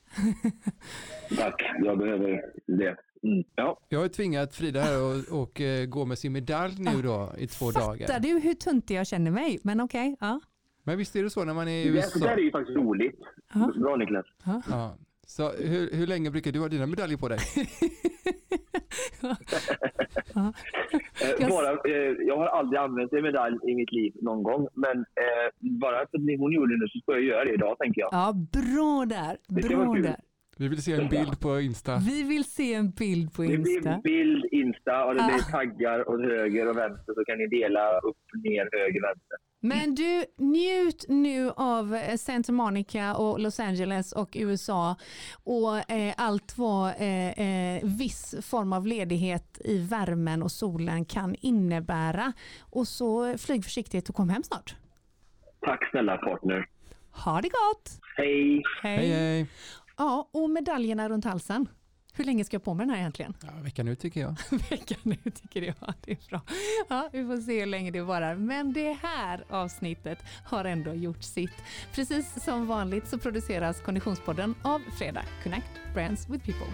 Tack, jag behöver det. Mm. Ja. Jag har tvingat Frida här och, och eh, gå med sin medalj nu då i två dagar. Fattar du hur tuntig jag känner mig? Men okej, ja. Men visst är det så när man är i Det, USA? det där är ju faktiskt roligt. Bra Niklas. Ja. Så hur, hur länge brukar du ha dina medaljer på dig? Eh, bara, eh, jag har aldrig använt en medalj i mitt liv någon gång, men eh, bara för att hon gjorde det nu så ska jag göra det idag tänker jag. Ja, bra där. Bra där. Vi vill se en bild på Insta. Vi vill se en bild på Det blir Insta. bild, Insta och det blir Ah. taggar åt höger och vänster så kan ni dela upp, ner, höger, vänster. Men du, njut nu av eh, Santa Monica och Los Angeles och USA och eh, allt vad eh, eh, viss form av ledighet i värmen och solen kan innebära. Och så flyg försiktigt och kom hem snart. Tack snälla partner. Ha det gott! Hej! Hej. Ja, och medaljerna runt halsen. Hur länge ska jag på med den här egentligen? Ja, veckan nu tycker jag. veckan nu tycker jag. Det är bra. Ja, vi får se hur länge det varar. Men det här avsnittet har ändå gjort sitt. Precis som vanligt så produceras Konditionspodden av Fredag Connect Brands with People.